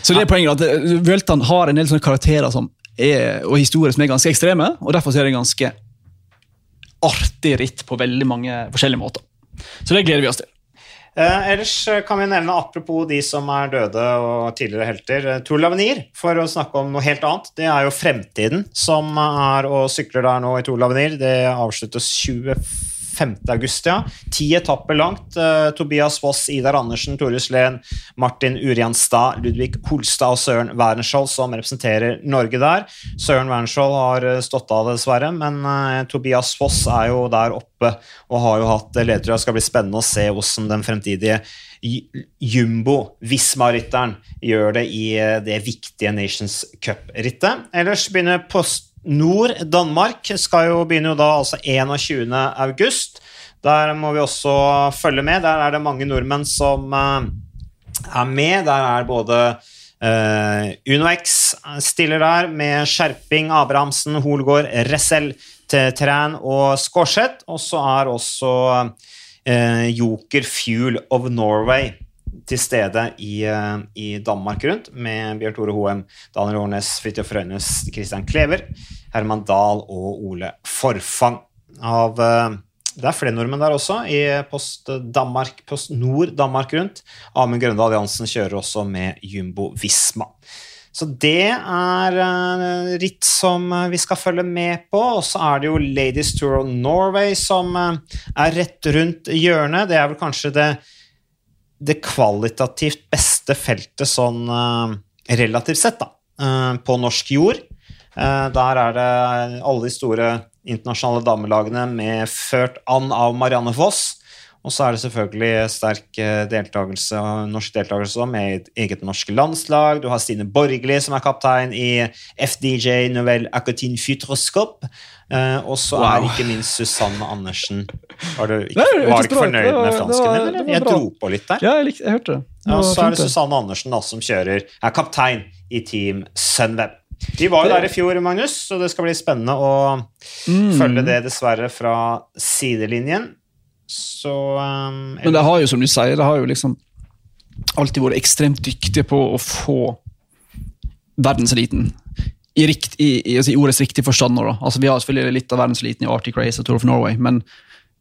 Så det er poenget at Vøltan har en del sånne karakterer som er, og historier som er ganske ekstreme, og derfor er det ganske artig ritt på veldig mange forskjellige måter. Så det gleder vi oss til. Eh, ellers eh, kan vi nevne, apropos de som er døde og tidligere helter, eh, Tour Lavenir, for å snakke om noe helt annet. Det er jo Fremtiden som er og sykler der nå i Tour Lavenir. Det avsluttes 24 5. august, ja. Ti etapper langt. Eh, Tobias Foss, Idar Andersen, Tore Sleen, Martin Urianstad, Ludvig Holstad og Søren Wernskjold som representerer Norge der. Søren Wernskjold har eh, stått av, dessverre, men eh, Tobias Foss er jo der oppe og har jo hatt ledertrøya. Skal bli spennende å se hvordan den fremtidige Jumbo Visma-rytteren gjør det i det viktige Nations Cup-rittet. Ellers begynner post Nord Danmark. Skal jo begynne jo da altså 21. august. Der må vi også følge med. Der er det mange nordmenn som eh, er med. Der er både Uh, UnoX stiller der med Skjerping, Abrahamsen, Holgård, Ressel, Træn og Skårseth. Og så er også uh, Joker Fuel of Norway til stede i, eh, i Danmark rundt, med Bjørn Tore Hoem, Daniel Årnes, Fridtjof Røynes, Christian Klever, Herman Dahl og Ole Forfang. Av, eh, det er flere nordmenn der også, i Post Danmark, Post Nord Danmark rundt. Amund Grøndal Jansen kjører også med Jumbo Visma. Så det er eh, ritt som vi skal følge med på. Og så er det jo Ladies Tour of Norway som er rett rundt hjørnet. Det er vel kanskje det, det kvalitativt beste feltet sånn eh, relativt sett, da, eh, på norsk jord. Eh, Der er det alle de store internasjonale damelagene med ført an av Marianne Foss. Og så er det selvfølgelig sterk eh, deltakelse, norsk deltakelse med eget norsk landslag. Du har Stine Borgli, som er kaptein i FDJ Novelle Aquatine Fytroskop. Eh, og så er ikke minst Susanne Andersen Var du ikke, Nei, var ikke fornøyd Det var- med fransken din, eller? Jeg dro på litt der. Ja, jeg, likte, jeg hørte det. det. Og så er det Susanne Andersen da, som kjører, er kaptein i Team Sunweb. De var jo der i fjor, Magnus, så det skal bli spennende å Mm. følge det dessverre fra sidelinjen. Så um, Men det har jo, som du sier, det har jo liksom alltid vært ekstremt dyktige på å få verdenseliten. I, rikt, i, i, altså i ordets riktige forstand. Da. Altså, vi har selvfølgelig litt av verdenseliten i Arctic Race og Tour of Norway, men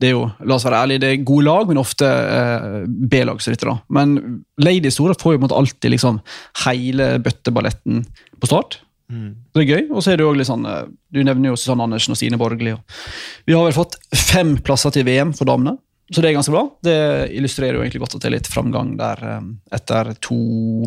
det er jo, la oss være ærlige, det er gode lag, men ofte eh, B-lagsryttere. Men Lady Store får jo på en måte alltid liksom hele bøtteballetten på start. Mm. Det er gøy. Og så er det jo litt sånn, eh, Du nevner jo Susanne Andersen og Stine Borgli. Vi har vel fått fem plasser til VM for damene, så det er ganske bra. Det illustrerer jo egentlig godt at det er litt framgang der eh, etter to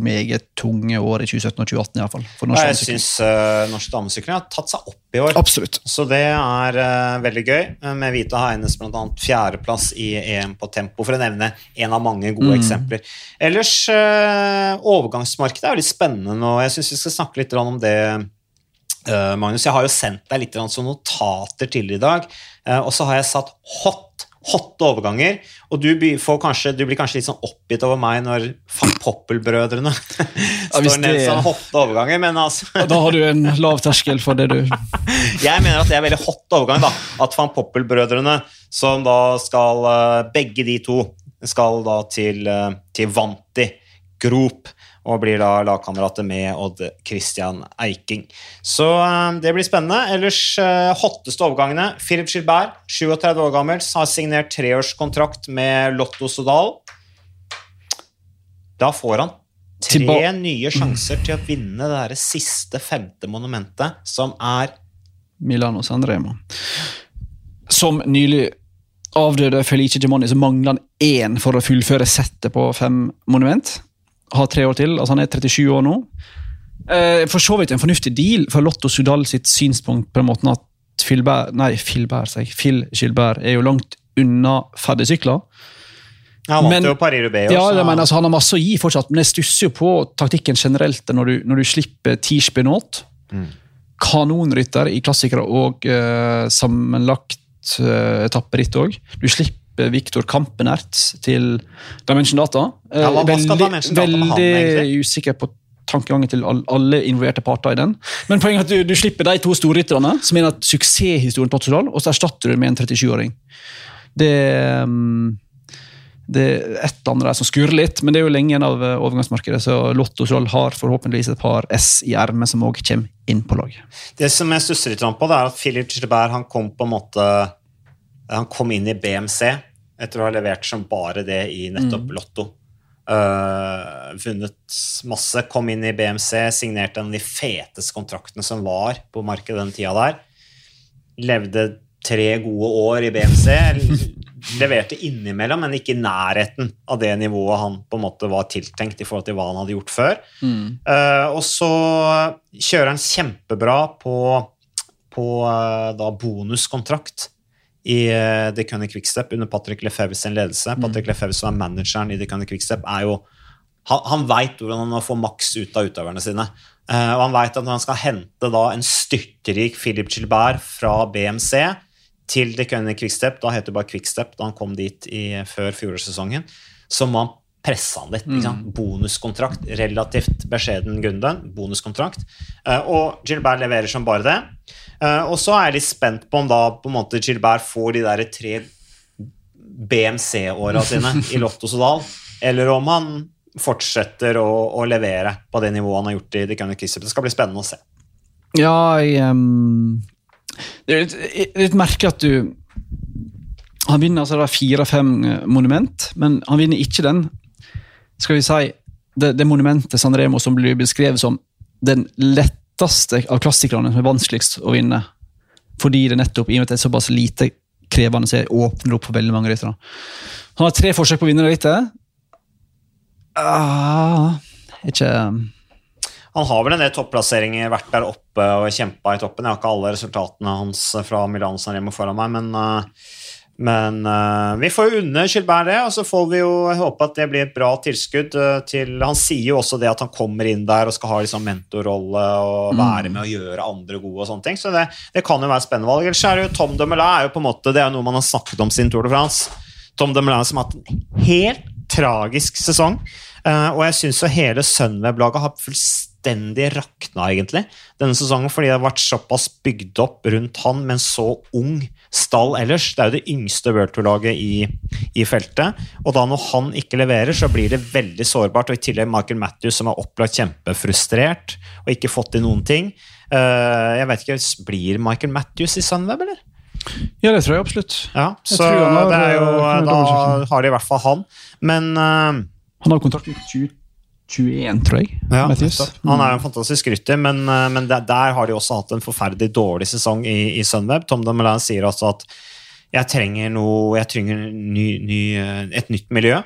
meget tunge år i 2017 og 2018 i hvert fall. For norsk Jeg syns uh, norsk damesykling har tatt seg opp i år. Absolutt. Så det er uh, veldig gøy, eh, med Vita Heines bl.a. fjerdeplass i EM på tempo, for å nevne en av mange gode Mm. eksempler. Ellers, uh, overgangsmarkedet er jo litt spennende nå. Jeg syns vi skal snakke litt om det. eh, Magnus, jeg har jo sendt deg litt sånn notater til i dag, eh, og så har jeg satt hot Hotte overganger, og du, får kanskje, du blir kanskje litt sånn oppgitt over meg når van Poppel-brødrene står ned som hotte overganger, men altså Da har du en lav terskel for det du Jeg mener at det er veldig hot overgang, da. At van Poppel-brødrene, som da skal eh, Begge de to skal da til, eh, til Vanti Grop, og blir da lagkamerater med Odd Christian Eiking. Så eh, det blir spennende. Ellers eh, hotteste overgangene. Philip Gilbert, 37 år gammel, har signert treårskontrakt med Lotto Sodal. Da får han tre nye sjanser til å vinne det der siste femte monumentet, som er Milano Sanremo. Som nylig avdøde Felice Gemoni, så mangler han én for å fullføre settet på fem monument. Har tre år til, altså han er 37 år nå. Eh, for så vidt en fornuftig deal fra Lotto Sudal sitt synspunkt på den måten at Filbert, nei, Filbert, sier jeg, Phil Gilbert er jo langt unna ferdigsykler. Ja, Han vant jo Paris-Roubaix. Ja, også, mener, altså, Han har masse å gi fortsatt, men jeg stusser jo på taktikken generelt når du, når du slipper Tish Benot. Mm. Kanonrytter i klassikere og uh, sammenlagt uh, etapperitt òg. Du slipper Viktor Kampenert til Dimension Data. Eh, Ja, hva- hva Dimension Data veldig han, veldig usikker på tankegangen til alle involverte parter i den. Men poenget er at du, du slipper de to storrytterne, som er en suksesshistorien på Portugal, og så erstatter du det med en 37-åring. Det, mm, det er et eller annet der som skurrer litt, men det er jo lenge igjen av eh, overgangsmarkedet, så Lotto Troll har forhåpentligvis et par S i ermet som òg kommer inn på lag. Det som jeg stusser litt på, det er at Philip Gilbert han kom på en måte Han kom inn i BMC etter å ha levert som bare det i nettopp Mm. Lotto. Uh, vunnet masse, kom inn i BMC, signerte en av de feteste kontraktene som var på markedet den tida der. Levde tre gode år i BMC. Leverte innimellom, men ikke i nærheten av det nivået han på en måte var tiltenkt i forhold til hva han hadde gjort før. Eh, og så kjører han kjempebra på, på uh, da bonuskontrakt i The Cunning Quickstep under Patrick Lefebvre sin ledelse. Patrick Lefebvre, som er manageren i The Cunning Quickstep, er jo han, han veit hvordan han må få maks ut av utøverne sine. Uh, og han veit at når han skal hente da en styrtrik Philip Gilbert fra BMC til The Cunning Quickstep, da heter det bare Quickstep da han kom dit i, før fjorårssesongen, så må han presse han litt. Sant? Bonuskontrakt, relativt beskjeden Gunde, bonuskontrakt. Eh, og Gilbert leverer som bare det. Eh, og så er jeg litt spent på om da på en måte Gilbert får de der tre BMC-åra sine i Lotto Sodal, eller om han fortsetter å, å levere på det nivået han har gjort i The Cunning Quickstep. Det skal bli spennende å se. Ja, jeg um, Det er litt, litt merkelig at du Han vinner altså fire-fem eh, monument, men han vinner ikke den Skal vi si det, det monumentet San Remo som blir beskrevet som den letteste av klassikerne som er vanskeligst å vinne. Fordi det nettopp, i og med at det er såpass lite krevende, så åpner opp for veldig mange ryttere. Han har tre forsøk på å vinne det rittet. Uh, ikke Han har vel en del topplasseringer, vært der oppe og kjempa i toppen. Jeg har ikke alle resultatene hans fra Milano San Remo foran meg, men, eh, Men uh, vi får jo unne Gilbert det, og så får vi jo håpe at det blir et bra tilskudd uh, til Han sier jo også det at han kommer inn der og skal ha liksom mentorrolle og mm. være med og gjøre andre gode og sånne ting, så det, det kan jo være spennende valg. Ellers er det jo Tom de Melin er jo på en måte Det er noe man har snakket om siden Tour de France. Tom de Melin som har hatt en helt tragisk sesong, uh, og jeg syns jo hele Sunweb-laget har fullstendig rakna, egentlig, denne sesongen, fordi det har vært såpass bygd opp rundt han men så ung stall ellers. Det er jo det yngste World Tour-laget i, i, feltet. Og da når han ikke leverer, så blir det veldig sårbart. Og i tillegg Michael Matthews, som er opplagt kjempefrustrert og ikke fått til noen ting. Uh, jeg vet ikke, Blir Michael Matthews i Sunweb, eller? Ja, det tror jeg absolutt. Ja, så har, det er jo, da har de i hvert fall han. Men uh, Han har kontrakt med 20 21, tror jeg. Ja, han er jo en fantastisk rytter, men, eh, men der, der, har de også hatt en forferdelig dårlig sesong i, i Sunweb. Tom Dumoulin sier altså at jeg trenger, noe, jeg trenger ny, ny, eh, et nytt miljø.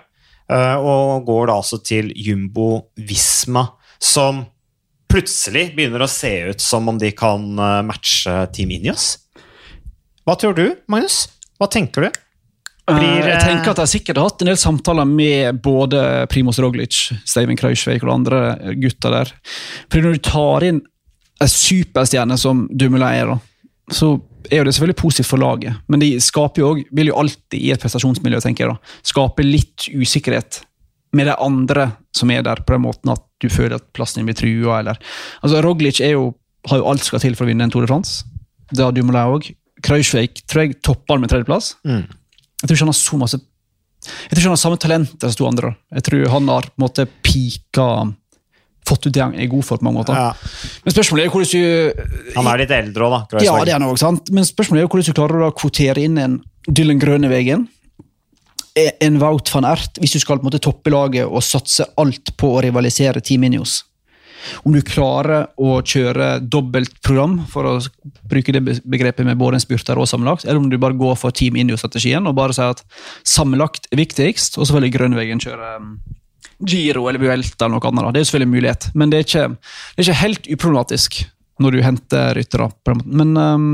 Eh, og går da altså til Jumbo Visma, som plutselig begynner å se ut som om de kan matche Team Inios. Hva tror du, Magnus? Hva tenker du? Blir, jeg tenker at Jeg sikkert har hatt en del samtaler med både Primoz Roglic, Steven Krausvik og andre gutter der. For Når du tar inn en superstjerne som Dumoulin er, så er jo det selvfølgelig positivt for laget. Men de skaper jo også, vil jo alltid i et prestasjonsmiljø tenker jeg da, skape litt usikkerhet med de andre som er der, på den måten at du føler at plassen din blir trua. Eller. Altså, Roglic jo, har jo alt skal til for å vinne en Tour de France. Det har Dumoulin òg. Krausvik tror jeg topper med tredjeplass. Mm. Jeg tror ikke han har så masse Jeg tror ikke han har samme talent som to andre. Jeg tror han har på en måte pika fått ut det han er god for på mange måter. Ja. Men spørsmålet er hvordan du Han er litt eldre òg, da. Ja, det er noe, sant? Men spørsmålet er hvordan du klarer å kvotere inn en Dylan Grønevegen, en Wout van Ert, hvis du skal på en måte toppe laget og satse alt på å rivalisere Team Inios. Om du klarer å kjøre dobbelt program, for å bruke det begrepet med både en spurter og sammenlagt, eller om du bare går for Team Indio-strategien og bare sier at sammenlagt er viktigst, og vil Grønnvegen kjøre um, Giro eller Vuelta eller noe annet. Det er selvfølgelig en mulighet, men det er ikke, det er ikke helt uproblematisk når du henter ryttere. Men um,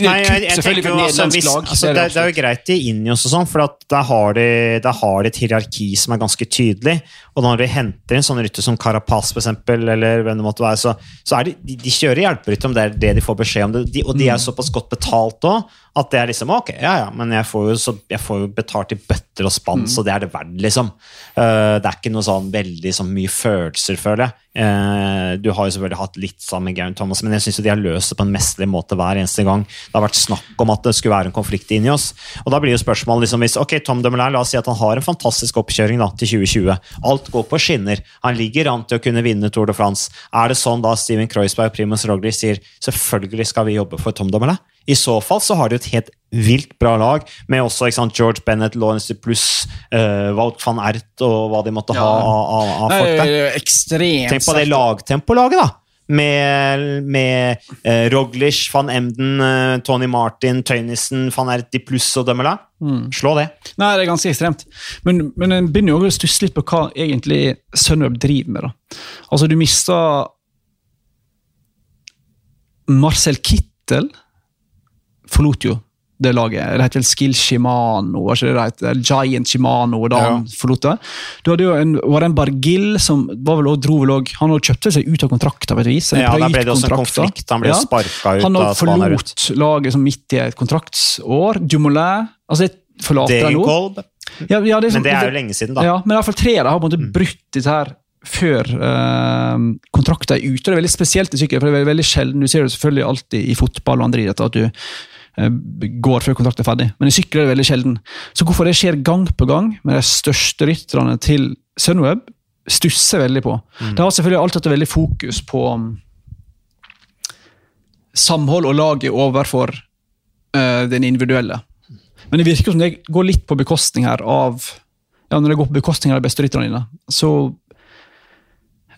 Nei, jeg, jeg selvfølgelig jo altså, hvis, lag, altså, det, det, er jo greit i Injos og sånn, for der har, de, der har de et hierarki som er ganske tydelig. Og når de henter inn sånne rytter som Carapaz, for eksempel, eller hvem det måtte være, så, så er de, de, de kjører hjelperytter om det er det de får beskjed om. Det, de, og de er mm. såpass godt betalt òg at det er liksom ok, ja ja, men jeg får jo, så, jeg får jo betalt i bøtter og spann, mm. så det er det verdt, liksom. Uh, det er ikke noe sånn veldig sånn mye følelser, føler jeg. Uh, du har jo selvfølgelig hatt litt sammen med Gaun Thomas, men jeg syns de har løst det på en mesterlig måte hver eneste gang. Det har vært snakk om at det skulle være en konflikt inni oss. Og da blir jo spørsmålet liksom hvis ok, Tom Dumoulin, la oss si at han har en fantastisk oppkjøring da, til 2020. Alt går på skinner. Han ligger an til å kunne vinne Tour de France. Er det sånn da Steven Kreuzberg og Primus Roglic sier selvfølgelig skal vi jobbe for Tom Dumoulin? I så fall så har de et helt vilt bra lag, med også sant, George Bennett, Lawrence pluss uh, Valk van Ert og hva de måtte ja. ha av, av folk der. Ekstremt Tenk på det lagtempolaget, da! Med, med uh, Roglish, van Emden, uh, Tony Martin, Tøynissen, van Ert, de pluss og Dømmela. Mm. Slå det. Nei, det er ganske ekstremt. Men, men en begynner jo å stusse litt på hva egentlig Sunweb driver med. da. Altså, du mister Marcel Kittel forlot jo det laget. Det heter vel Skill Shimano, var ikke det det heter? Giant Shimano da ja. han forlot det. Du hadde jo en, var det en Bargill som var vel, dro vel også, Han kjøpte seg ut av kontrakta på et vis. Ja, der ble det også en konflikt. Han ble ja. sparka ut. Han forlot laget som midt i et kontraktsår. Dumoulin altså jeg forlater det nå. Ja, ja, det er, men det er jo lenge siden, da. Ja, men i hvert fall tre har på en måte mm. brutt dette her før eh, kontrakten er ute. Det er veldig spesielt i sykkel, for det er veldig sjelden. Du ser det selvfølgelig alltid i fotball og andre idretter at du går før kontrakten er ferdig. Men i sykkel er det veldig sjelden. Så hvorfor det skjer gang på gang med de største rytterne til Sunweb, stusser veldig på. Mm. Det har selvfølgelig alltid hatt veldig fokus på um, samhold og laget overfor uh, den individuelle. Men det virker som det går litt på bekostning her av ja, Når det går på bekostning av de beste rytterne dine, så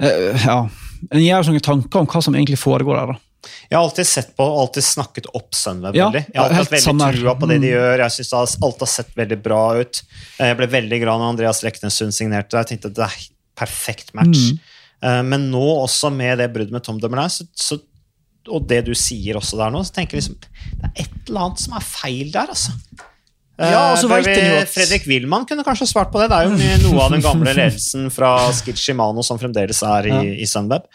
uh, Ja. En gjør sånne tanker om hva som egentlig foregår her. da. Jeg har alltid sett på og alltid snakket opp Sunweb ja, veldig. Jeg har alltid hatt veldig trua på det de mm. gjør. Jeg synes Alt har sett veldig bra ut. Eh, jeg ble veldig glad når Andreas Leknesund signerte. Jeg tenkte det er perfekt match. Mm. Eh, men nå også med det bruddet med Tom Dumoulin, så, så, og det du sier også der nå, så tenker jeg liksom det er et eller annet som er feil der. altså. Ja, og så Eh, vet vi, at- Fredrik Wilman kunne kanskje svart på det. Det er jo noe av den gamle ledelsen fra Skid Shimano som fremdeles er i, i Sunweb.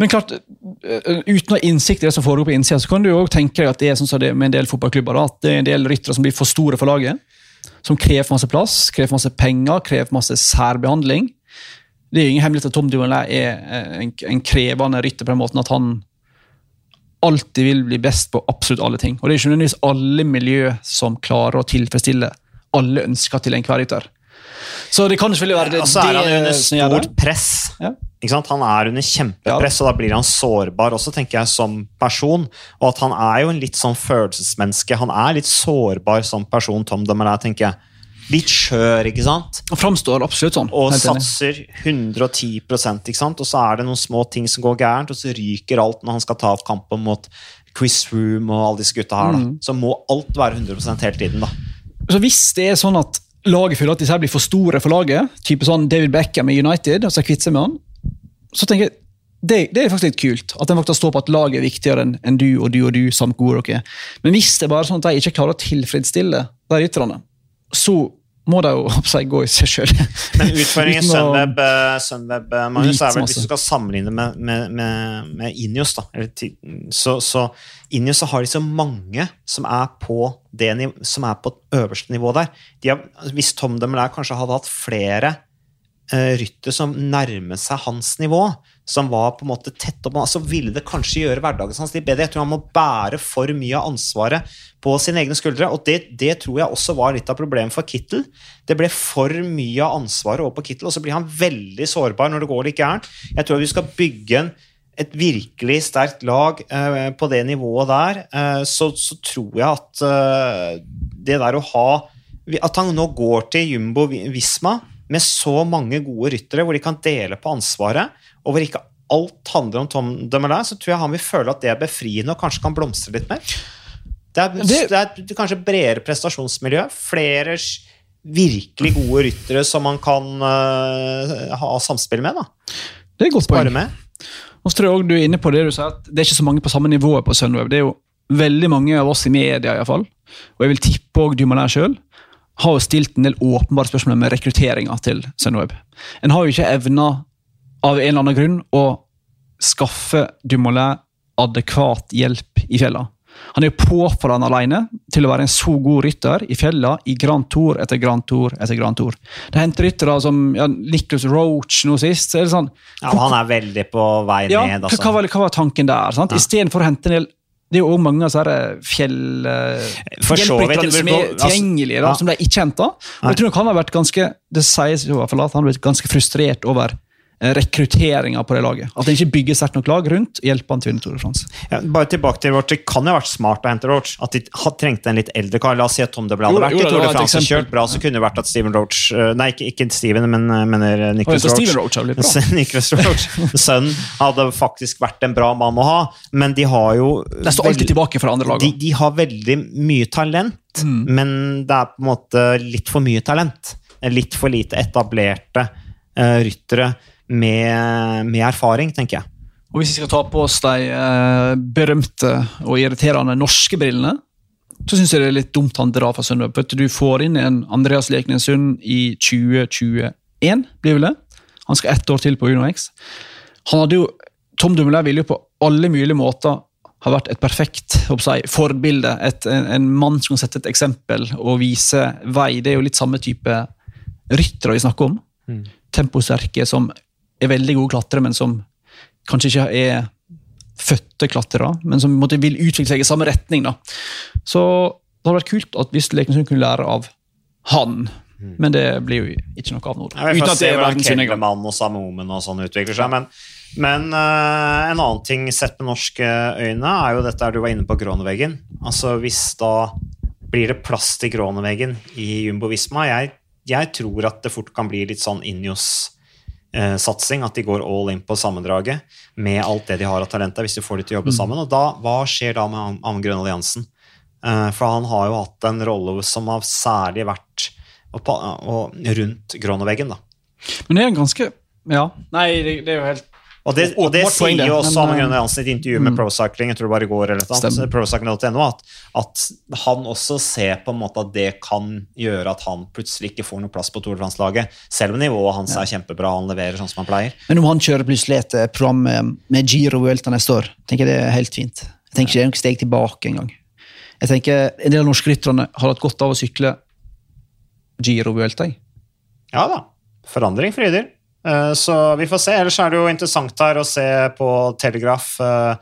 Men klart, øh, uten å ha innsikt i det som foregår på innsida, så kan du jo tenke deg at det er sånn som det er med en del fotballklubber. At det er en del ryttere som blir for store for laget. Som krever masse plass, krever masse penger, krever masse særbehandling. Det er jo ingen hemmelighet at Tom Dumoulin er eh, en, en krevende rytter på den måten at han alltid vil bli best på absolutt alle ting. Og det er ikke nødvendigvis alle miljø som klarer å tilfredsstille alle ønsker til enhver rytter. Så det kan selvfølgelig være det, Og så er han under stort press. Ja. Han er under kjempepress, og da blir han sårbar også, tenker jeg, som person. Og at han er jo en litt sånn følelsesmenneske. Han er litt sårbar som person, Tom Demeré, tenker jeg. Litt skjør, ikke sant? Han framstår absolutt sånn. Og satser 110 ikke sant? Og så er det noen små ting som går gærent, og så ryker alt når han skal ta opp kampen mot Chris Room og alle disse gutta her. da. Mm. Så må alt være 100% hele tiden, da. Så hvis det er sånn at laget føler at disse her blir for store for laget, type sånn David Beckham i United, og så kvitter seg med han, så tenker jeg det, det er faktisk litt kult. At en faktisk står på at laget er viktigere enn en du og du og du. samt gode dere. er. Men hvis det er bare sånn at de ikke klarer å tilfredsstille de rytterne, så må det jo jeg, gå i seg sjøl. Men utfordringen i Sunweb, eh, Sunweb eh, Magnus, er vel hvis du skal sammenligne med, med, med, med Ineos, da, eller så, så Ineos så har de så mange som er på det som er på øverste nivå der. De har, hvis Tom der kanskje hadde hatt flere rytter som nærmet seg hans nivå, som var på en måte tett opp, så ville det kanskje gjøre hverdagen hans litt bedre. Jeg tror han må bære for mye av ansvaret på sine egne skuldre, og det, det tror jeg også var litt av problemet for Kittel. Det ble for mye av ansvaret over på Kittel, og så blir han veldig sårbar når det går litt gærent. Jeg tror vi skal bygge en, et virkelig sterkt lag eh, på det nivået der, eh, så, så tror jeg at eh, det der å ha At han nå går til Jumbo Visma med så mange gode ryttere, hvor de kan dele på ansvaret, og hvor ikke alt handler om Tom Dumoulin, så tror jeg han vil føle at det er befriende og kanskje kan blomstre litt mer. Det er, Det- det er kanskje bredere prestasjonsmiljø. Flere virkelig gode ryttere som man kan uh, ha samspill med. da. Det er et godt Spare poeng. med. Og så tror jeg også du er inne på det du sa, at det er ikke så mange på samme nivå på Sunweb. Det er jo veldig mange av oss i media, i fall. og jeg vil tippe også Dumoulin sjøl, har jo stilt en del åpenbare spørsmål med rekrutteringa til Sunweb. En har jo ikke evna, av en eller annen grunn, å skaffe Dumoulin adekvat hjelp i fjellene. Han er jo påfallende alene til å være en så god rytter i fjellene i Grand Tour etter Grand Tour etter Grand Tour. Det henter ryttere som ja, Nicholas Roach nå sist. så er det sånn, Ja, han er veldig på vei ja, ned. hva, Altså. hva, var, hva var tanken der? sant? Ja. Istedenfor å hente en del Det er jo òg mange av disse fjell... eh, vidt, som er altså- tilgjengelige, da, Ja. som de ikke henter. Og jeg tror nok han har vært ganske Det sies i hvert fall at han har blitt ganske frustrert over rekrutteringa på det laget. At en ikke bygger sterkt nok lag rundt hjelper han til å vinne Tour de France. Ja, bare tilbake til Roach. Det kan jo ha vært smart å hente Roach. At de trengte en litt eldre kar. La oss si at Tom Deble hadde vært jo, i det Tour de France og kjørt bra, så kunne det vært at Steven Roach eh, Nei, ikke, ikke Steven, men eh, mener Nicholas Roach. Steven Roach. Nicholas Roach, sønnen, hadde faktisk vært en bra mann å ha, men de har jo De står alltid tilbake fra andre lag. de, de har veldig mye talent, Mm. men det er på en måte litt for mye talent. Litt for lite etablerte uh, ryttere med, med erfaring, tenker jeg. Og hvis vi skal ta på oss de eh, berømte og irriterende norske brillene, så syns jeg det er litt dumt han drar fra Sunweb. Du får inn en Andreas Leknessund i 2021, blir vel det? Han skal ett år til på UnoX. Han hadde jo, Tom Dumoulin ville jo på alle mulige måter ha vært et perfekt jeg, forbilde. Et, en, en mann som kan sette et eksempel og vise vei. Det er jo litt samme type ryttere vi snakker om. Mm. Temposterke som er veldig gode klatrere, men som kanskje ikke er fødte klatrere, men som måte vil utvikle seg i samme retning. Da. Så det hadde vært kult at hvis Lekensund kunne lære av han, men det blir jo ikke noe av nå. Ja, Uten at se det er verdens undergang. Og Samomen og sånn utvikler seg. Men, men uh, en annen ting sett med norske øyne er jo dette du var inne på Groneveggen. Altså hvis da blir det plass til Groneveggen i Jumbo Visma jeg, jeg tror at det fort kan bli litt sånn Injos-satsing. at de går all in på sammendraget med alt det de har av talenter, hvis de får de til å jobbe Mm. sammen. Og da, hva skjer da med Amund Alliansen? Eh, For han har jo hatt en rolle som har særlig vært og, og rundt Groneveggen, da. Men det er en ganske Ja. Nei, det, det er jo helt Og det, og det sier jo også men, Anne eh, Grønne Hansen i et intervju med mm. Procycling, jeg tror det bare går, eller procycling.no, at, at han også ser på en måte at det kan gjøre at han plutselig ikke får noe plass på Tour France-laget, selv om nivået hans er kjempebra, han leverer sånn som han pleier. Men om han kjører plutselig et eh, program med, med Giro Vuelta neste år, tenker jeg det er helt fint. Jeg tenker ikke det er noe steg tilbake engang. Jeg tenker En del av norske rytterne har hatt godt av å sykle Giro Vuelta. Ja da. Forandring fryder. Eh, Så vi får se. Ellers er det jo interessant her å se på telegraf.nl,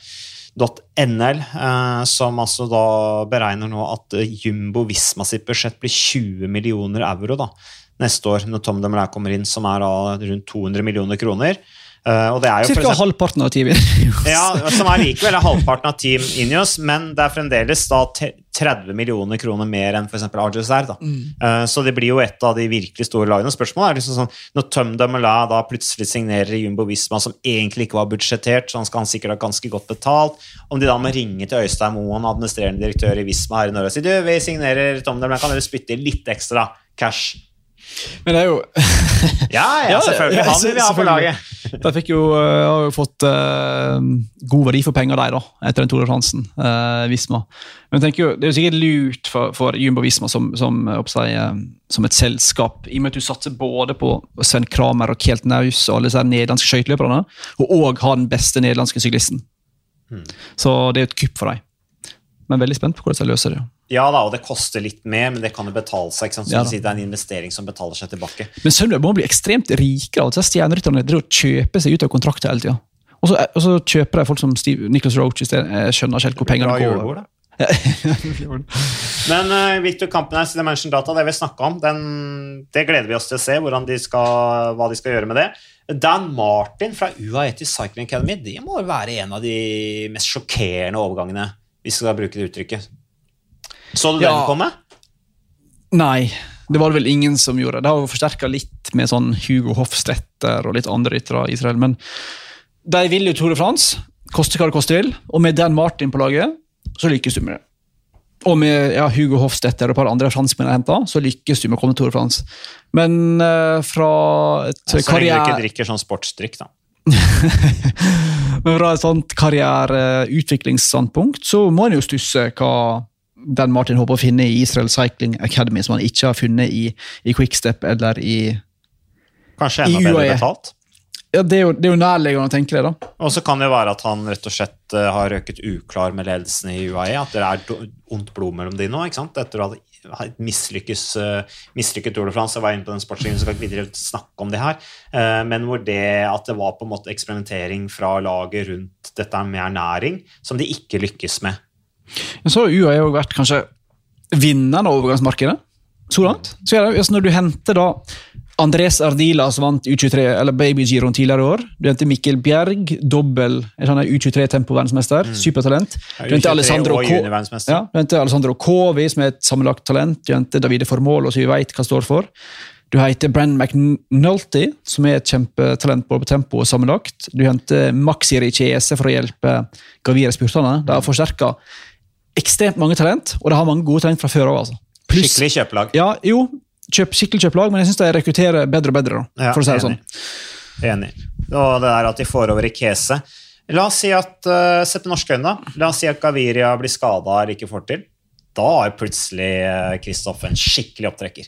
eh, som altså da beregner nå at eh, Jumbo Visma sitt budsjett blir 20 millioner euro da, neste år, når Tom Demler kommer inn, som er rundt 200 millioner kroner. Eh, Og det er jo for Cirka eksempel- halvparten av Tivi. ja, som er likevel er halvparten av Team Ineos, men det er fremdeles da 30 millioner kroner mer enn f.eks. er Da. Eh, så det blir jo et av de virkelig store lagene. Spørsmålet er liksom sånn, når Tom Dumoulin da plutselig signerer Jumbo Visma, som egentlig ikke var budsjettert, så han skal han sikkert ha ganske godt betalt, om de da må ringe til Øystein Moen, administrerende direktør i Visma her i Norge og si du, vi signerer Tom Dumoulin, kan dere spytte litt ekstra cash? Men det er jo Ja, ja, Ja, selvfølgelig. Han vil vi ha på laget. De fikk jo, eh, har jo fått uh, god verdi for penger, de, da, etter den Tore Fransen, uh, Visma. Men jeg jo, Det er jo sikkert lurt for, for Jumbo Visma som, som, eh, som et selskap, i og med at du satser både på Sven Kramer og Kjelt Naus og alle disse nederlandske skøyteløperne, og òg har den beste nederlandske syklisten. Hmm. Så det er jo et kupp for dem. Men veldig spent på hvordan de løser det. Ja da, og det koster litt mer, men det kan jo betale seg. ikke sant? Så Ja si, det er en investering som betaler seg tilbake. Men Sunweb må bli ekstremt rike altså stjernerytterne kjøper seg ut av kontrakter hele tida. Og så, og så kjøper de folk som Steve, Nicholas Roach i stedet. Jeg skjønner ikke helt hvor pengene går. Jordbord, da. Men uh, Victor Campenes Dimension Data, det vi snakka om, den, det gleder vi oss til å se de skal, hva de skal gjøre med det. Dan Martin fra UAE til Cycling Academy det må være en av de mest sjokkerende overgangene, hvis vi skal bruke det uttrykket. Så du Ja. den komme? Nei, det var det vel ingen som gjorde. Det har jo forsterka litt med sånn Hugo Hofstetter og litt andre ryttere i Israel. Men de vil jo Tour de France, koste hva det koste vil. Og med Dan Martin på laget, så lykkes du med det. Og med ja, Hugo Hofstetter og et par andre franskmenn jeg henta, så lykkes du med å komme til Tour de France. Men uh, fra et Så lenge du ikke drikker sånn sportsdrikk, da. Men fra et sånt karriereutviklingsstandpunkt så må en jo stusse hva den Martin håper å finne i Israel Cycling Academy, som han ikke har funnet i, i Quickstep eller i Kanskje enda bedre betalt. Ja, Det er jo, det er jo nærliggende å tenke det, da. Og så kan det være at han rett og slett eh, har røket uklar med ledelsen i UAE. At det er ondt blod mellom de nå, ikke sant? etter å ha mislykkes, uh, mislykket Tour de France. Jeg var inne på den sportslinjen, så kan ikke videre snakke om det her. Eh, men hvor det at det var på en måte eksperimentering fra laget rundt dette med ernæring, som de ikke lykkes med. Så har UAE jo vært kanskje vinneren av overgangsmarkedet så langt. Så det, altså når du henter da Andres Ardila, som vant U23, eller Baby Giron tidligere i år. Du henter Mikkel Bjerg, dobbel U23-tempoverdensmester. Supertalent. Du henter Alessandro Ja, du henter Alessandro Covi, som er et sammenlagt talent. Du henter Davide Formål, som vi vet hva står for. Du heter Brenn McNulty, som er et kjempetalent både på tempo og sammenlagt. Du henter Maxi Richese for å hjelpe Gavire spurterne. De har forsterka ekstremt mange talent, og de har mange gode talent fra før òg. Altså. Skikkelig kjøpelag. Ja, jo, kjøp, skikkelig kjøpelag, men jeg syns de rekrutterer bedre og bedre. Da, Ja, for å si det sånn. enig. Og det er at de får over Ikese. La oss si at uh, Sett med norske øyne, da. La oss si at Gaviria blir skada eller ikke får til. Da er plutselig Kristoff en skikkelig opptrekker.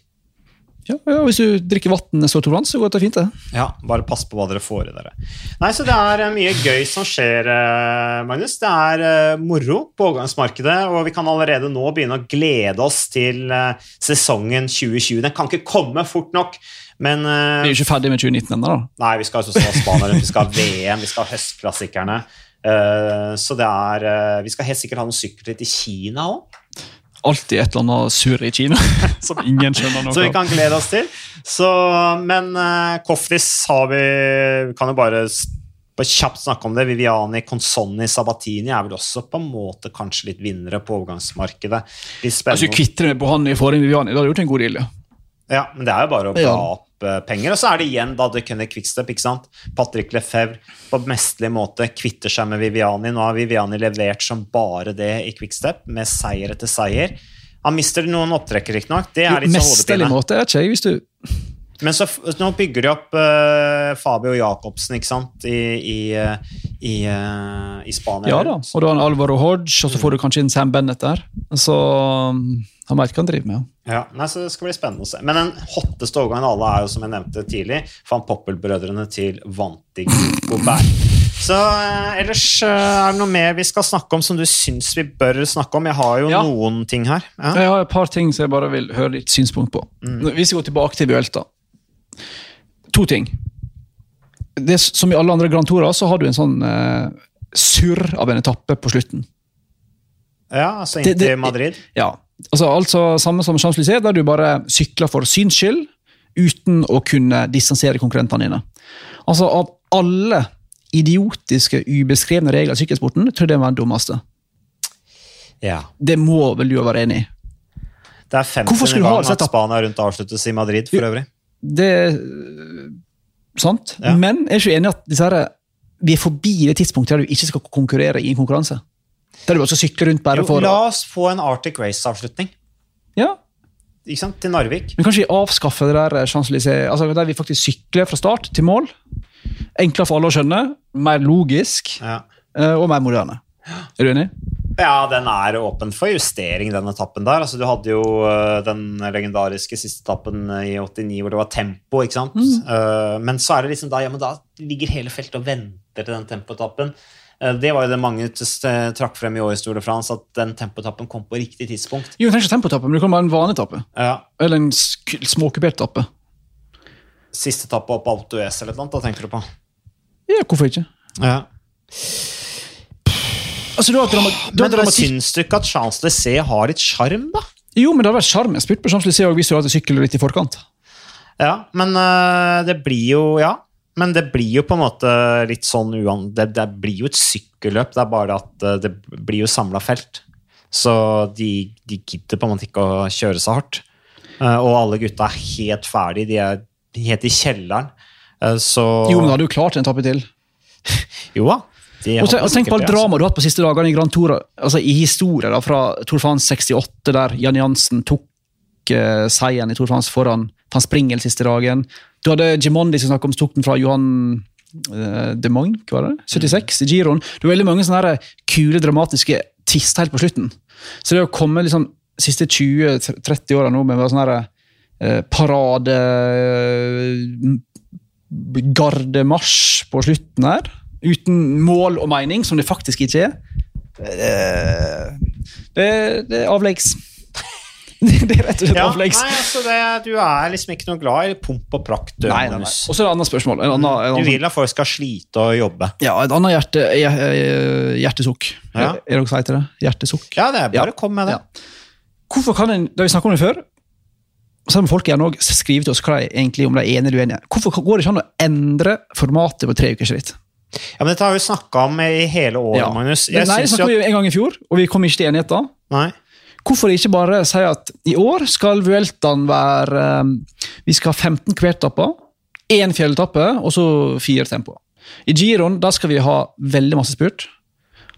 Ja, ja, hvis du drikker vann så Tour så går det fint, det. Ja, bare pass på hva dere får i dere. Nei, så Det er eh, mye gøy som skjer, eh, Magnus. Det er eh, moro på overgangsmarkedet, og vi kan allerede nå begynne å glede oss til sesongen 2020. Den kan ikke komme fort nok, men Vi er jo ikke ferdig med 2019 ennå, da. Nei, vi skal ha Spania rundt, vi skal ha VM, vi skal ha høstklassikerne. Så det er Vi skal helt sikkert ha noen sykkelritt i Kina òg, Alltid et eller annet surr i Kina som ingen skjønner noe så vi kan glede oss til. Så, men uh, Koftis har vi Vi Kan jo bare på kjapt snakke om det. Viviani, Consonni, Sabatini er vel også på en måte kanskje litt vinnere på overgangsmarkedet. Altså, spennende. Kvitte deg på han i forrige Viviani, da hadde du gjort en god deal. Ja. Men det er jo bare å bla Ja. opp penger. Og så er det igjen da det kunne Quickstep, ikke sant? Patrick Lefebvre på mesterlig måte kvitter seg med Viviani. Nå har Viviani levert som bare det i Quickstep, med seier etter seier. Han mister noen opptrekker, riktignok. Det er litt sånn måte, jeg vet ikke hvis du Men så, nå bygger de opp uh, Fabio Jacobsen, ikke sant, i, i, eh, i, eh, i Spania. Ja da, og du har en Alvaro Hodge, og så får du kanskje inn Sam Bennett der. Så um, han veit hva han driver med. ja. Nei, så Det skal bli spennende å se. Men den hotteste overgangen av alle er jo, som jeg nevnte tidlig, van Poppel-brødrene til Vantig Gobert. Så eh, ellers eh, er det noe mer vi skal snakke om som du syns vi bør snakke om? Jeg har jo Ja. noen ting her. Ja. Jeg har et par ting som jeg bare vil høre litt synspunkt på. Hvis vi går tilbake til Buelta. To ting. Det, som i alle andre Grand Tourer så har du en sånn uh, surr av en etappe på slutten. ja, altså inn til Madrid. Ja, altså, altså Samme som Champs-Élysées, der du bare sykler for syns skyld uten å kunne distansere konkurrentene dine. Altså Av alle idiotiske, ubeskrevne regler i sykkelsporten, tror jeg det var den dummeste. Ja. Det må vel du være enig i? Det er 50. Hvorfor skulle du ha gang at? Spania rundt avsluttes i Madrid, for øvrig. Det sant. Ja. Men jeg er ikke enig i at dessverre, vi er forbi det tidspunktet der du ikke skal konkurrere i en konkurranse. Der du bare skal sykle rundt bare Jo, for la oss få en Arctic Race-avslutning. Ja, Ikke sant? Til Narvik. Men kanskje vi avskaffer det der altså der vi faktisk sykler fra start til mål. Enklere for alle å skjønne, mer logisk Ja. eh, og mer moderne. Er du enig? Ja, den er åpen for justering, den etappen der. Altså, du hadde jo øh, den legendariske siste etappen i 89 hvor det var tempo, ikke sant? Eh, men så er det liksom da, ja, men da ligger hele feltet og venter til den tempoetappen. Eh, det var jo det mange trakk frem i årets Tour de France, at den tempoetappen kom på riktig tidspunkt. Jo, det er ikke tempoetappe, men det kan bare en vanetappe. Ja, Eller en småkupert etappe. Siste etappe opp Alto S eller noe, da tenker du på? Ja, hvorfor ikke? Ja. Altså, Men dramatikk. syns du ikke at Champs-Élysées har litt sjarm, da? Jo, men det hadde vært sjarm. Jeg spurte på Champs-Élysées hvis du hadde sykkel litt i forkant. Ja, men øh, det blir jo Ja. Men det blir jo på en måte litt sånn uan... Det, det blir jo et sykkelløp, det er bare at øh, det blir jo samla felt. Så de, de gidder på en måte ikke å kjøre så hardt. Eh, og alle gutta er helt ferdige. de er helt i kjelleren. Eh, så Jo, men da hadde du klart en etappe til. Jo da. Og og tenk på alt dramaet du har hatt på siste dagene i Grand Tour, altså i historie da, fra Tour France 68, der Jan Jansen tok uh, seieren i Tour de France foran Van Springel siste dagen. Du hadde Gimondi som snakket om tok den fra Johan uh, de Moink, var det? 76 i Giroen. Du har veldig mange sånne her kule, dramatiske tvister helt på slutten. Så det å komme liksom siste 20-30 åra nå med sånn herre eh, parade eh, gardemarsj på slutten her, uten mål og mening, som det faktisk ikke er, eh, det, det avleggs. det er rett og slett Ja, avleggs. nei, altså det, du er liksom ikke noe glad i pomp og prakt. Nei, nei, nei. Og så er det et annet spørsmål. En annen, en Du vil at folk skal slite og jobbe. ja, et annet hjerte, hjertesukk. Ja. Er dere seige til det? Hjertesukk. Ja, det er bare Ja. kom med det. Ja. Hvorfor kan en, da vi snakket om det før, så om folk gjerne skriver skrive til oss hva de egentlig om de er enige eller uenige. Hvorfor går det ikke an å endre formatet på tre ukers ritt? Ja, men Dette har vi snakka om i hele året, Ja. Magnus. Jeg Nei, det snakka snakket at, vi en gang i fjor, og vi kom ikke til enighet da. nei. Hvorfor ikke bare si at i år skal Vueltaen være eh, Vi skal ha 15 kvertapper, én fjelletappe og så fire tempoer. I Giron da skal vi ha veldig masse spurt,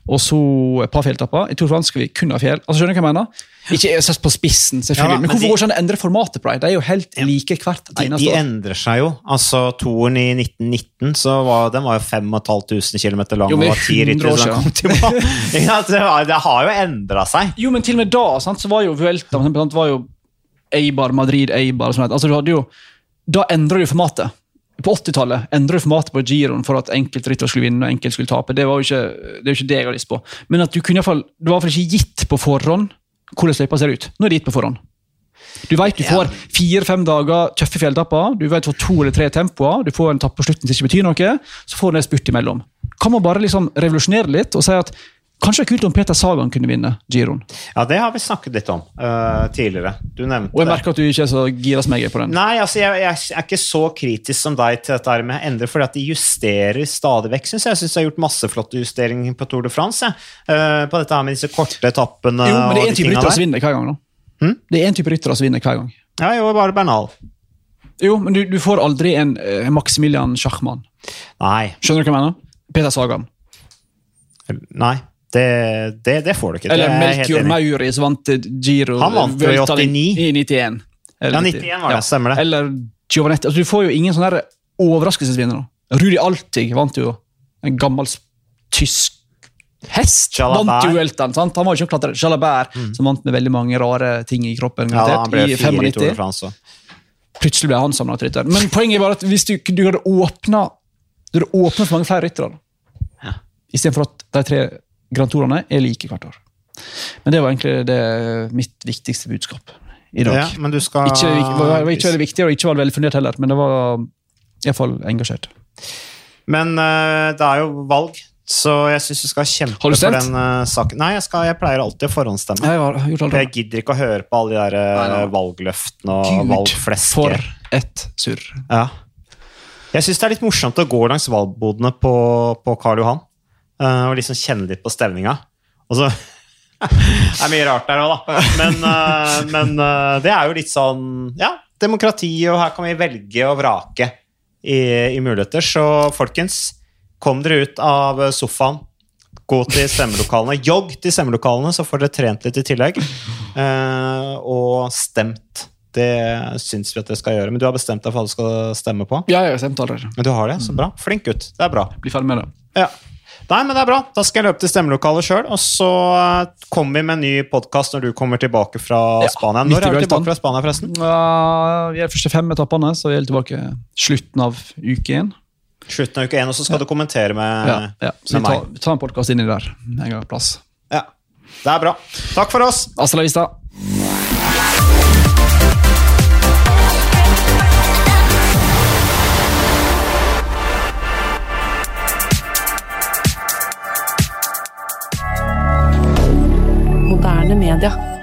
og så et par fjelltapper. I de France skal vi kun ha fjell. Altså, skjønner du hva jeg mener? Ikke sett på spissen, selvfølgelig. Ja, men men hvorfor de- går ikke an å endre formatet på dem? De er jo helt like hvert De, eneste de år. endrer seg jo. Altså, Toren i 1919 så var, den var jo 5500 km lang. Jo, og men var 10 ryttere 100 år siden. Ja, det, har, det har jo endra seg. Jo, men til og med da sant, så var jo Vuelta var jo Eibar, Madrid, Eibar og sånt. Altså, jo, Da endra du formatet. På 80-tallet endret formatet på giroen for at enkeltryttere skulle vinne og enkelte skulle tape. Det var jo ikke det, jo ikke det jeg har lyst på. Men at du kunne i hvert fall, det var i hvert fall ikke gitt på forhånd hvordan løypa ser ut. Nå er det gitt på forhånd. Du vet du får fire-fem dager tøffe fjelltapper, du vet du får to eller tre tempoer, du får en tapp på slutten som ikke betyr noe, så får du en spurt imellom. Kan man bare liksom revolusjonere litt og si at kanskje det er kult om Peter Sagan kunne vinne giroen? Ja, det har vi snakket litt om uh, tidligere. Du nevnte Og jeg merker at du ikke er så gira som jeg er på den. Nei, altså jeg, jeg er ikke så kritisk som deg til dette med endre, fordi at de justerer stadig vekk, syns jeg. Jeg syns jeg har gjort masse flotte justeringer på Tour de France. Eh, på dette her med disse korte etappene Jo, men det er en type ryttere som vinner hver gang. nå. Hm? Det er en type ryttere som vinner hver gang. Ja, jo, bare Bernal. Jo, men du, du får aldri en uh, Maximilian Schachmann. Nei. Skjønner du hva jeg mener? Peter Sagan. Nei. Det, det, det får du ikke. Eller er Melchior enig. Mauri som vant Giro. Han vant jo i Vuelta 89. I 91. Eller Ja, 90. 91 var det, stemmer det. Eller Giovanetti altså, Du får jo ingen sånne overraskelsesvinnere. Rudi Altig vant jo en gammel tysk hest. Chalabert. Vant jo Elton. sant? Han var jo ikke klatrer. Jalabert, som vant med veldig mange rare ting i kroppen. Ja, han ble i fire i Tour de 95. France. også. Plutselig ble han sammenlagtrytter. Men poenget bare at hvis du, du hadde åpna for mange flere ryttere, Ja. istedenfor at de tre Grand Tourene er like hvert år. Men det var egentlig det mitt viktigste budskap i dag. Ja, men du skal Ikke, var ikke veldig viktig, og ikke var veldig fundert heller, men det var iallfall engasjert. Men uh, det er jo valg, så jeg syns du skal kjempe Har du for den uh, saken. Nei, jeg, skal, jeg pleier alltid å forhåndsstemme. Jeg har gjort alt jeg gidder ikke å høre på alle de der uh, Nei, nei. valgløftene og Gud, valgflesker. For et surr. Ja. Jeg syns det er litt morsomt å gå langs valgbodene på, på Karl Johan og liksom kjenne litt på stemninga. Og så Det er mye rart der òg, da. Men, eh, men eh, det er jo litt sånn Ja, demokrati, og her kan vi velge og vrake i, i muligheter. Så folkens, kom dere ut av sofaen. Gå til stemmelokalene. Jogg til stemmelokalene, så får dere trent litt i tillegg. Eh, og stemt. Det syns vi at dere skal gjøre. Men du har bestemt deg for hva du skal stemme på? Ja, jeg har stemt allerede. Men du har det, så bra. Flink gutt. Det er bra. Bli ferdig med det. Ja. Nei, men det er bra. Da skal jeg løpe til stemmelokalet sjøl, og så eh, kommer vi med en ny podkast når du kommer tilbake fra Ja, Spania. Når er du tilbake fra Spania, forresten? Uh, vi er første fem etappene, så vi er tilbake slutten av uke én. Slutten av uke én, og så skal du kommentere med, Ja, ja. Så vi tar, meg. vi tar en podkast inni der en gang plass. Ja. Det er bra. Takk for oss! Hasta la vista. Moderne media.